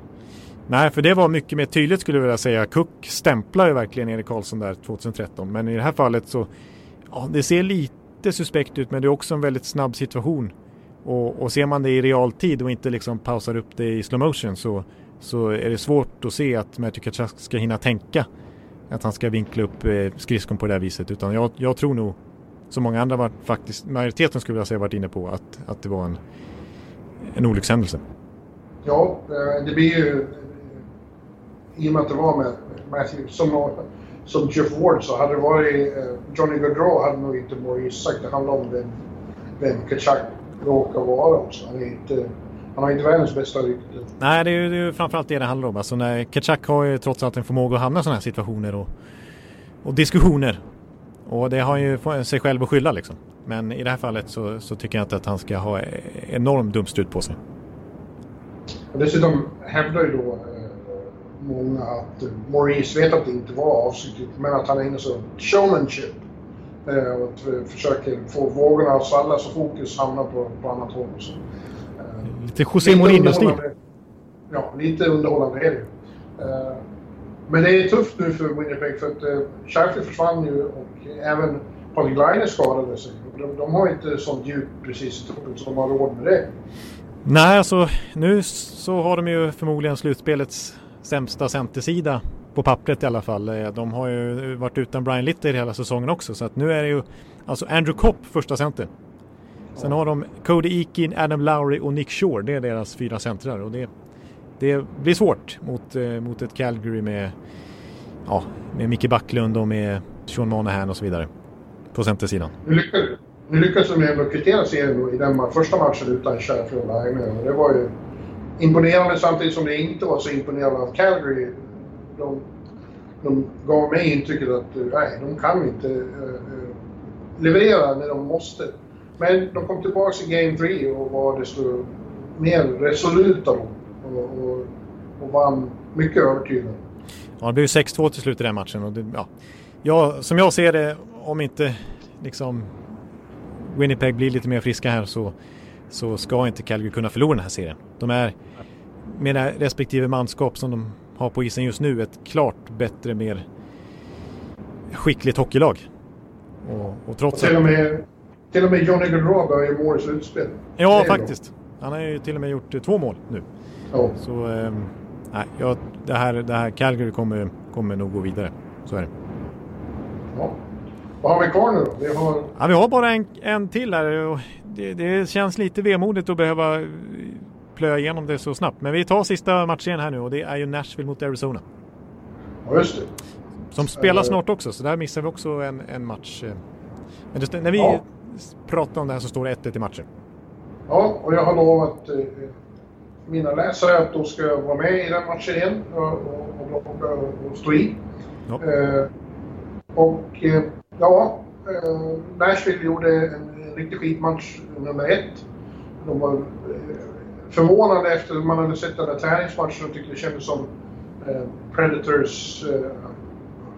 Nej, för det var mycket mer tydligt skulle jag vilja säga. Cook stämplar ju verkligen Erik Karlsson där 2013. Men i det här fallet så, ja, det ser lite suspekt ut men det är också en väldigt snabb situation. Och, och ser man det i realtid och inte liksom pausar upp det i slow motion så, så är det svårt att se att Matthew Kachak ska hinna tänka att han ska vinkla upp eh, skridskon på det här viset. Utan jag, jag tror nog, som många andra var faktiskt, majoriteten skulle jag säga varit inne på, att, att det var en, en olyckshändelse. Ja, eh, det blir ju i och med att det var med Matthew, som, som Jeff Ward så hade det varit eh, Johnny Gaudreau hade nog inte Maurice sagt det handlade om vem, vem Kachak råkar vara också. Han, är inte, han har inte världens bästa rykte. Nej, det är ju, det är ju framförallt det det handlar om. Alltså när Ketchak har ju trots allt en förmåga att hamna i sådana här situationer och, och diskussioner. Och det har ju sig själv att skylla liksom. Men i det här fallet så, så tycker jag inte att han ska ha enorm dumstrut på sig. Och dessutom hävdar ju då många att Maurice vet att det inte var avsiktligt men att han är inne så showmanship. Eh, och försöker få vågorna att svalla så fokus hamnar på, på annat håll. Så, eh, lite José Mourinho-stil. Ja, lite underhållande är det eh, Men det är tufft nu för Winnipeg för att Sheffield försvann ju och även Patrik Laine skadade sig. De, de har inte sånt djup precis i truppen så de har råd med det. Nej, alltså nu så har de ju förmodligen slutspelets sämsta centersida på pappret i alla fall. Eh, de har ju varit utan Brian Litter hela säsongen också så att nu är det ju alltså Andrew Kopp första center. Sen har de Cody Eakin, Adam Lowry och Nick Shore. Det är deras fyra centrar och det, det blir svårt mot, eh, mot ett Calgary med, ja, med Micke Backlund och med Sean Monahan och så vidare på centersidan. Nu lyckades, nu lyckades de ändå kvittera serien i den första matchen utan Sheffield Line. Det var ju imponerande samtidigt som det inte var så imponerande av Calgary de, de gav mig intrycket att eh, nej, de kan inte uh, leverera när de måste. Men de kom tillbaka i Game 3 och var desto mer resoluta. Och, och, och vann mycket övertygande. Ja, det blev 6-2 till slut i den matchen. Och det, ja. ja, som jag ser det, om inte liksom Winnipeg blir lite mer friska här så, så ska inte Calgary kunna förlora den här serien. De är med respektive manskap som de har på isen just nu ett klart bättre, mer skickligt hockeylag. Och, och trots och till, och med, till och med Johnny Gaudreau börjar ju mål i slutspel. Ja, faktiskt. Han har ju till och med gjort eh, två mål nu. Ja. Så eh, nej, ja, det, här, det här Calgary kommer, kommer nog gå vidare. Så är det. Ja. Vad har vi kvar nu då? Vi har, ja, vi har bara en, en till här. Det, det känns lite vemodigt att behöva plöja igenom det så snabbt. Men vi tar sista matchen här nu och det är ju Nashville mot Arizona. Ja, just det. Som spelar snart också, så där missar vi också en, en match. Men det, när vi ja. pratar om det här så står det 1-1 i matchen. Ja, och jag har lovat eh, mina läsare att då ska jag vara med i den matchen igen och, och, och, och stå i. Ja. Eh, och eh, ja, eh, Nashville gjorde en, riktig skitmatch nummer ett. De var eh, förvånande efter att man hade sett den där träningsmatchen och tyckte det kändes som eh, Predators eh,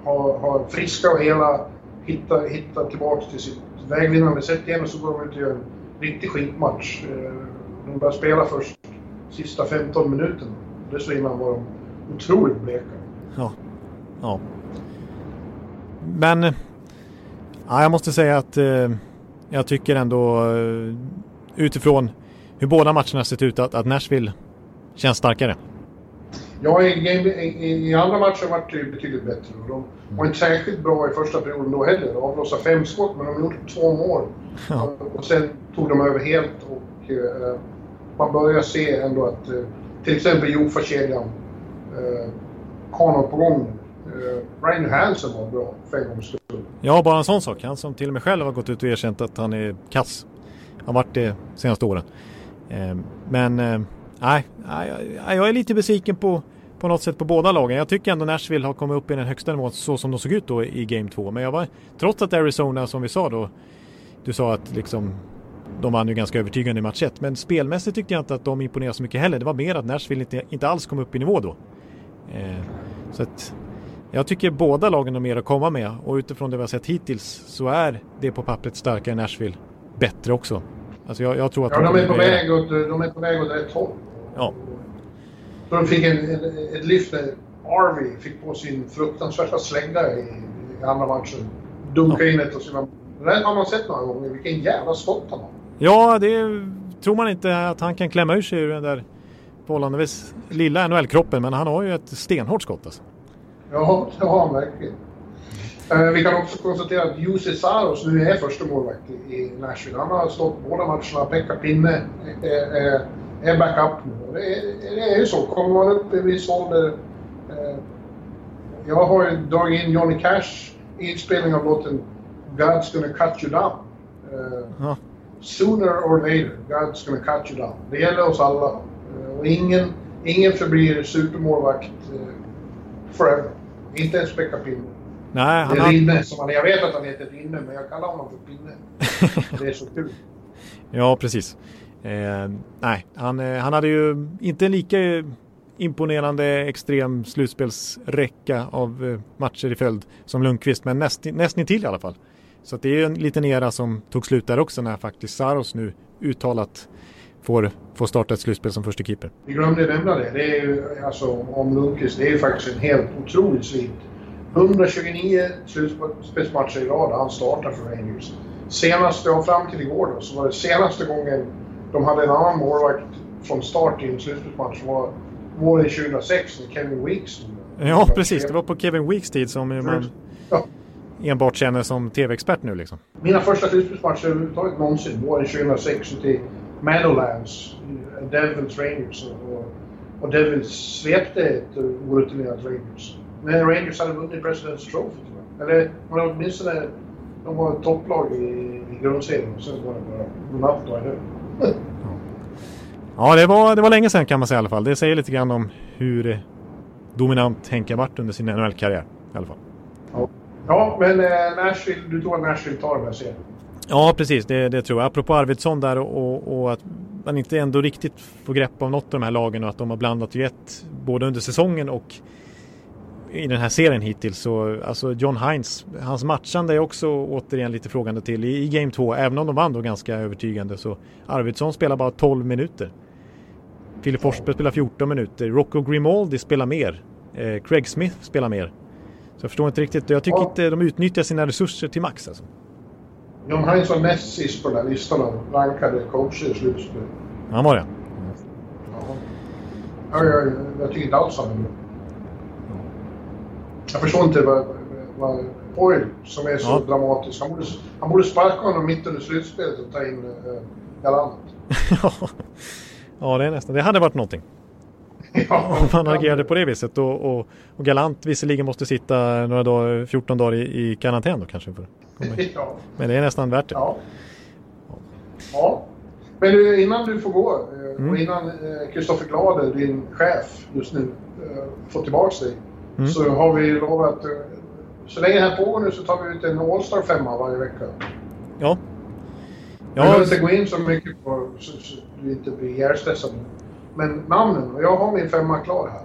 har, har friska och hela hittat hitta tillbaka till sitt vägvinnande sätt igen och så går de ut och gör en riktig skitmatch. Eh, de börjar spela först sista 15 minuterna. Dessförinnan var de otroligt bleka. Ja. ja. Men ja, jag måste säga att eh, jag tycker ändå utifrån hur båda matcherna sett ut att, att Nashville känns starkare. Ja, i, i, i andra matcher var det betydligt bättre. De var inte särskilt bra i första perioden då heller. De avlossade fem skott, men de gjorde två mål. Ja. Och sen tog de över helt och eh, man börjar se ändå att eh, till exempel Jofa-kedjan eh, har något på gång. Eh, Ryan Hansen var bra för en gångs skull. Ja, bara en sån sak. Han som till och med själv har gått ut och erkänt att han är kass. Han har varit det senaste åren. Ehm, men ehm, nej, jag är lite besviken på på något sätt på båda lagen. Jag tycker ändå Nashville har kommit upp i den högsta nivån så som de såg ut då i Game 2. Men jag var, trots att Arizona som vi sa då, du sa att liksom de vann ju ganska övertygande i match 1. Men spelmässigt tyckte jag inte att de imponerade så mycket heller. Det var mer att Nashville inte, inte alls kom upp i nivå då. Ehm, så att jag tycker båda lagen har mer att komma med och utifrån det vi har sett hittills så är det på pappret starkare Nashville bättre också. Alltså jag, jag tror att ja, de, är på väg åt, de är på väg åt rätt håll. Ja. Så de fick en, en, ett lyft när Arvey fick på sin fruktansvärda slägga i, i andra matchen. Dunka ja. in ett och sina... Det där har man sett några gånger. Vilken jävla skott han har. Ja, det tror man inte att han kan klämma ur sig ur den där förhållandevis lilla NHL-kroppen. Men han har ju ett stenhårt skott alltså. Ja, det har han verkligen. Uh, vi kan också konstatera att Jussi Saros nu är första målvakt i Nashville. Han har stått båda matcherna. Pekka Pinne är, backup nu. Det är, ju så. Kommer man upp i viss ålder. Uh, jag har ju dragit in Johnny Cash i inspelning av låten God's gonna cut you down. Ja. Sooner or later, God's gonna cut you down. Det gäller oss alla. och ingen, ingen förblir supermålvakt forever. Inte ens Pekka Pinne. Nej, han det är Rinne som han, jag vet att han heter Rinne men jag kallar honom för Pinne. det är så kul. Ja, precis. Eh, nej, han, eh, han hade ju inte en lika imponerande extrem slutspelsräcka av eh, matcher i följd som Lundqvist, men näst, nästan till i alla fall. Så det är ju en liten era som tog slut där också när faktiskt Saros nu uttalat får, får starta ett slutspel som första keeper. Vi glömde nämna det. Det är ju, alltså, om Lundqvist, det är ju faktiskt en helt otrolig svit. 129 slutspelsmatcher i rad han startar för Rangers. Senast, ja, fram till igår då, så var det senaste gången de hade en annan målvakt från start i en slutspelsmatch var våren 2006 när Kevin Weeks Ja, precis. Det var på Kevin Weeks tid som man ja. enbart känner som tv-expert nu liksom. Mina första slutspelsmatcher överhuvudtaget någonsin, våren 2006 ute i Meadowlands, Devils Rangers. Och, och Devils svepte ett orutinerat Rangers. Men Rangers hade vunnit President's Trophy tror jag. Eller åtminstone de var ett topplag i, i grundserien och sen var det bara godnatt och adjö. Ja, det var, det var länge sedan kan man säga i alla fall. Det säger lite grann om hur dominant Henke varit under sin NHL-karriär i alla fall. Ja, ja men eh, Nashville, du tror att Nashville tar den här serien? Ja, precis. Det, det, tror jag. Apropå Arvidsson där och, och, att man inte ändå riktigt får grepp om något av de här lagen och att de har blandat ju ett både under säsongen och i den här serien hittills. Så, alltså John Hines, hans matchande är också återigen lite frågande till i, i Game 2. Även om de vann då ganska övertygande så Arvidsson spelar bara 12 minuter. Filip Forsberg spelar 14 minuter. Rocco Grimaldi spelar mer. Eh, Craig Smith spelar mer. Så jag förstår inte riktigt. Jag tycker ja. inte de utnyttjar sina resurser till max. Alltså. John Hines var näst sist på den här listan av rankade coacher i slutspelet. Han var det? Ja. Jag, jag, jag tycker inte alls han är. Jag förstår inte vad, vad Oil, som är så ja. dramatisk, han borde, han borde sparka honom mitt under slutspelet och ta in uh, Galant. ja, det är nästan. Det hade varit någonting. Ja, Om han agerade på det viset och, och, och, Galant visserligen måste sitta några dagar, 14 dagar i, karantän då kanske. För ja. Men det är nästan värt det. Ja. ja. Men innan du får gå eh, mm. och innan Kristoffer Glader, din chef just nu, får tillbaka dig Mm. Så har vi lovat, så länge det här pågår nu så tar vi ut en All-Star femma varje vecka. Ja. Jag behöver inte gå in så mycket på så, så du inte blir ihjälstressad. Men namnen, och jag har min femma klar här.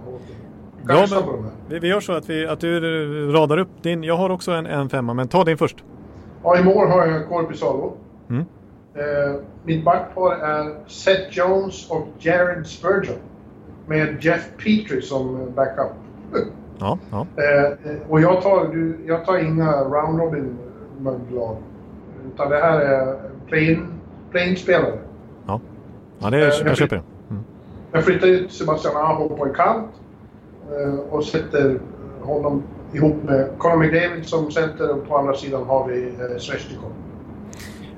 Ja, men, vi, vi gör så att, vi, att du radar upp din. Jag har också en, en femma, men ta din först. Ja, i mål har jag Korpisalo. Mm. Eh, mitt backpar är Seth Jones och Jared Spurgeon. Med Jeff Petrie som backup. Ja, ja. Eh, och jag tar, jag tar inga round robin möglag. Utan det här är plain-spelare. ja. ja, det är, jag, jag köper det. Mm. Jag flyttar ut Sebastian Aho på en kant eh, och sätter honom ihop med Conor McDavid som center och på andra sidan har vi eh, Svestikov.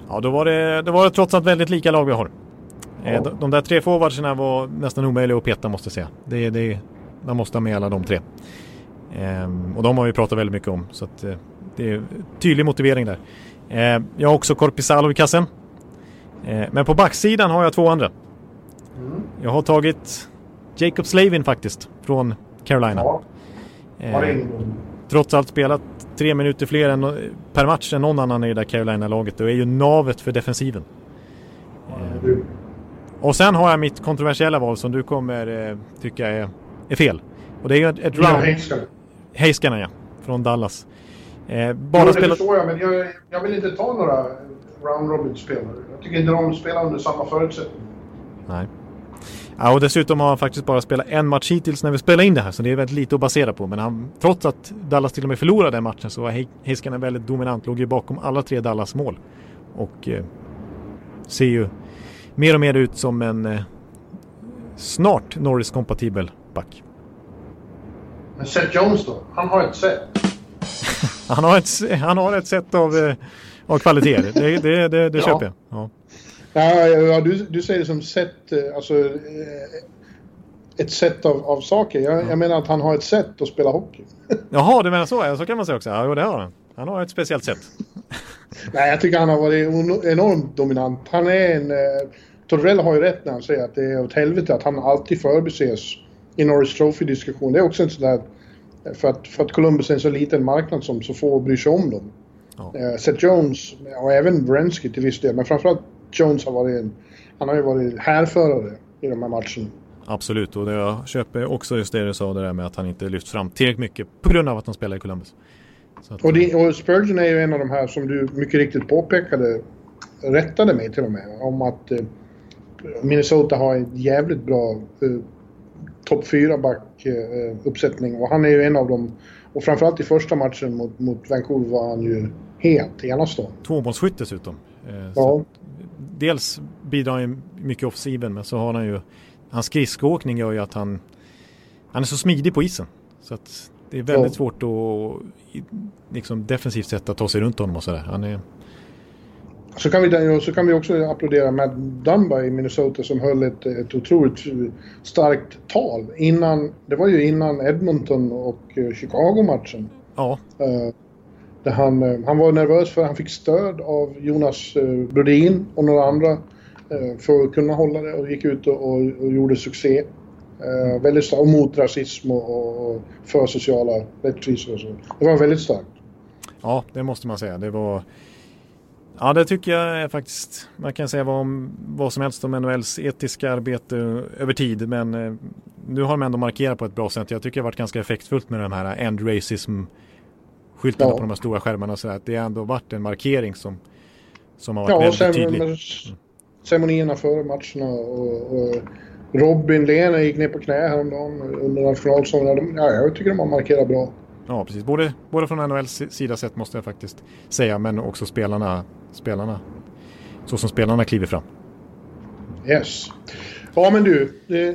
Ja, då var, det, då var det trots allt väldigt lika lag vi har. Eh, ja. De, de där tre forwardsarna var nästan omöjliga att peta måste jag säga. Det, det, man måste ha med alla de tre. Ehm, och de har vi pratat väldigt mycket om. Så att, eh, det är tydlig motivering där. Ehm, jag har också Korpisalo i kassen. Ehm, men på backsidan har jag två andra. Mm. Jag har tagit Jacob Slavin faktiskt från Carolina. Trots allt spelat tre minuter fler än, per match än någon annan i det där Carolina-laget och är ju navet för defensiven. Och sen har jag mitt kontroversiella val som du kommer eh, tycka är, är fel. Och det är ett round... Heiskanen ja, från Dallas. Eh, bara jo, spela... förstår jag, men jag, jag vill inte ta några round robin-spelare. Jag tycker inte de spelar under samma förutsättningar. Nej. Ja, och dessutom har han faktiskt bara spelat en match hittills när vi spelar in det här, så det är väldigt lite att basera på. Men han, trots att Dallas till och med förlorade den matchen så var Heiskanen väldigt dominant, låg ju bakom alla tre Dallas mål. Och eh, ser ju mer och mer ut som en eh, snart Norris-kompatibel back. Men Seth Jones då? Han har ett sätt. han, har ett, han har ett sätt av, eh, av kvaliteter. Det, det, det, det ja. köper jag. Ja. Ja, ja, du, du säger det som sätt, eh, alltså eh, ett sätt av, av saker. Jag, jag, menar att han har ett sätt att spela hockey. Jaha, du menar så? Ja, så kan man säga också. Ja, det har han. Han har ett speciellt sätt. Nej, jag tycker han har varit enormt dominant. Han är en... Eh, Torrell har ju rätt när han säger att det är åt helvete att han alltid förbises i Norris Trophy-diskussion. Det är också en sån där... För att, för att Columbus är en så liten marknad som så få bryr sig om dem. Ja. Uh, Seth Jones och även Wrensky till viss del, men framförallt Jones har varit en, han har ju varit härförare i de här matcherna. Absolut, och jag köper också just det du sa det där med att han inte lyft fram tillräckligt mycket på grund av att han spelar i Columbus. Att, och, det, och Spurgeon är ju en av de här som du mycket riktigt påpekade, rättade mig till och med, om att eh, Minnesota har en jävligt bra eh, topp 4-back eh, uppsättning och han är ju en av dem. Och framförallt i första matchen mot, mot Vancouver var han ju helt enastående. Tvåmålsskytt dessutom. Eh, ja dels bidrar han ju mycket offensiven men så har han ju hans skridskoåkning gör ju att han han är så smidig på isen. Så att det är väldigt ja. svårt att liksom defensivt sätt att ta sig runt honom och sådär. Han är... Så kan, vi, så kan vi också applådera Matt Dumba i Minnesota som höll ett, ett otroligt starkt tal innan, det var ju innan Edmonton och eh, Chicago-matchen. Ja. Uh, där han, eh, han var nervös för han fick stöd av Jonas eh, Brodin och några andra eh, för att kunna hålla det och gick ut och, och, och gjorde succé. Uh, väldigt starkt, och mot rasism och, och för sociala rättvisor och så. Det var väldigt starkt. Ja, det måste man säga. Det var... Ja, det tycker jag är faktiskt... Man kan säga vad, om, vad som helst om NHLs etiska arbete över tid, men eh, nu har de ändå markerat på ett bra sätt. Jag tycker det har varit ganska effektfullt med de här end racism skyltarna ja. på de här stora skärmarna så att det har ändå varit en markering som, som har varit ja, väldigt tydlig. Ceremonierna före matcherna och, och Robin Lehner gick ner på knä häromdagen under nationalsången. Ja, jag tycker de har markerat bra. Ja, precis. Både, både från NHLs sida sett måste jag faktiskt säga, men också spelarna, spelarna så som spelarna kliver fram. Yes. Ja men du, nu,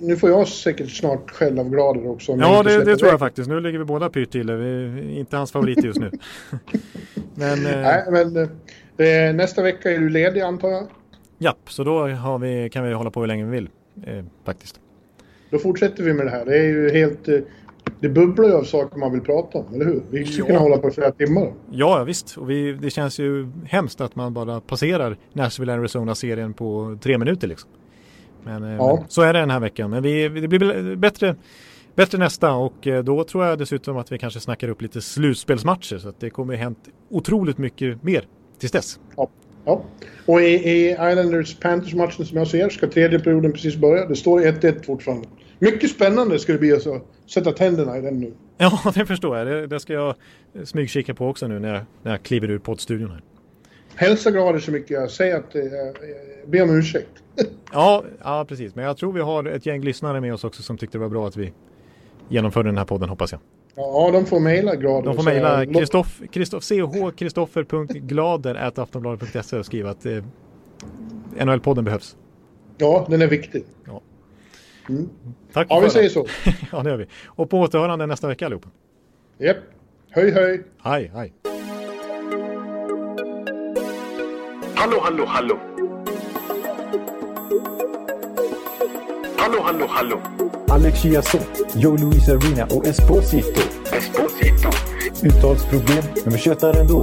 nu får jag säkert snart skäll av grader också. Ja det, det tror jag faktiskt. Nu ligger vi båda pyrt till. Inte hans favorit just nu. men, eh, Nej, men eh, nästa vecka är du ledig antar jag? Japp, så då har vi, kan vi hålla på hur länge vi vill eh, faktiskt. Då fortsätter vi med det här. Det är ju helt... Eh, det bubblar ju av saker man vill prata om, eller hur? Vi skulle ja. kunna hålla på i flera timmar. Ja, visst. Och vi, det känns ju hemskt att man bara passerar Nashville Arizona-serien på tre minuter liksom. Men, eh, ja. men, så är det den här veckan. Men vi, det blir bättre, bättre nästa och eh, då tror jag dessutom att vi kanske snackar upp lite slutspelsmatcher. Så att det kommer hänt otroligt mycket mer tills dess. Ja. Ja. Och i, i Islanders Panthers-matchen som jag ser ska tredje perioden precis börja. Det står 1-1 fortfarande. Mycket spännande ska det bli att sätta tänderna i den nu. Ja, det förstår jag. Det, det ska jag smygkika på också nu när jag, när jag kliver ur poddstudion här. Hälsa grader så mycket jag säger att eh, be om ursäkt. ja, ja, precis. Men jag tror vi har ett gäng lyssnare med oss också som tyckte det var bra att vi genomförde den här podden hoppas jag. Ja, de får mejla grader. De får mejla Kristoff, Kristoff, chkristoffer.glader.aftonbladet.se och skriva att eh, NHL-podden behövs. Ja, den är viktig. Ja. Mm. Tack ja, vi säger så. ja, det gör vi. Och på återhörande nästa vecka allihopa. Japp. Höj, höj. Hej, hej. Hallå, hallå, hallå. Hallå, hallå, hallå. Alex Chiazot, Joe Luis Arena och Esposito. Esposito. Uttalsproblem, men vi tjötar ändå.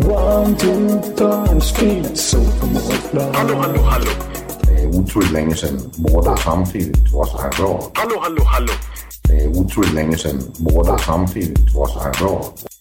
One, two, time, speed, so Hallå, hallå, hallå. Det er utroligt længe siden mor, der samtidig trods har råd. Hallå, hallå, hallå. Det er utroligt længe siden mor, der samtidig trods har råd.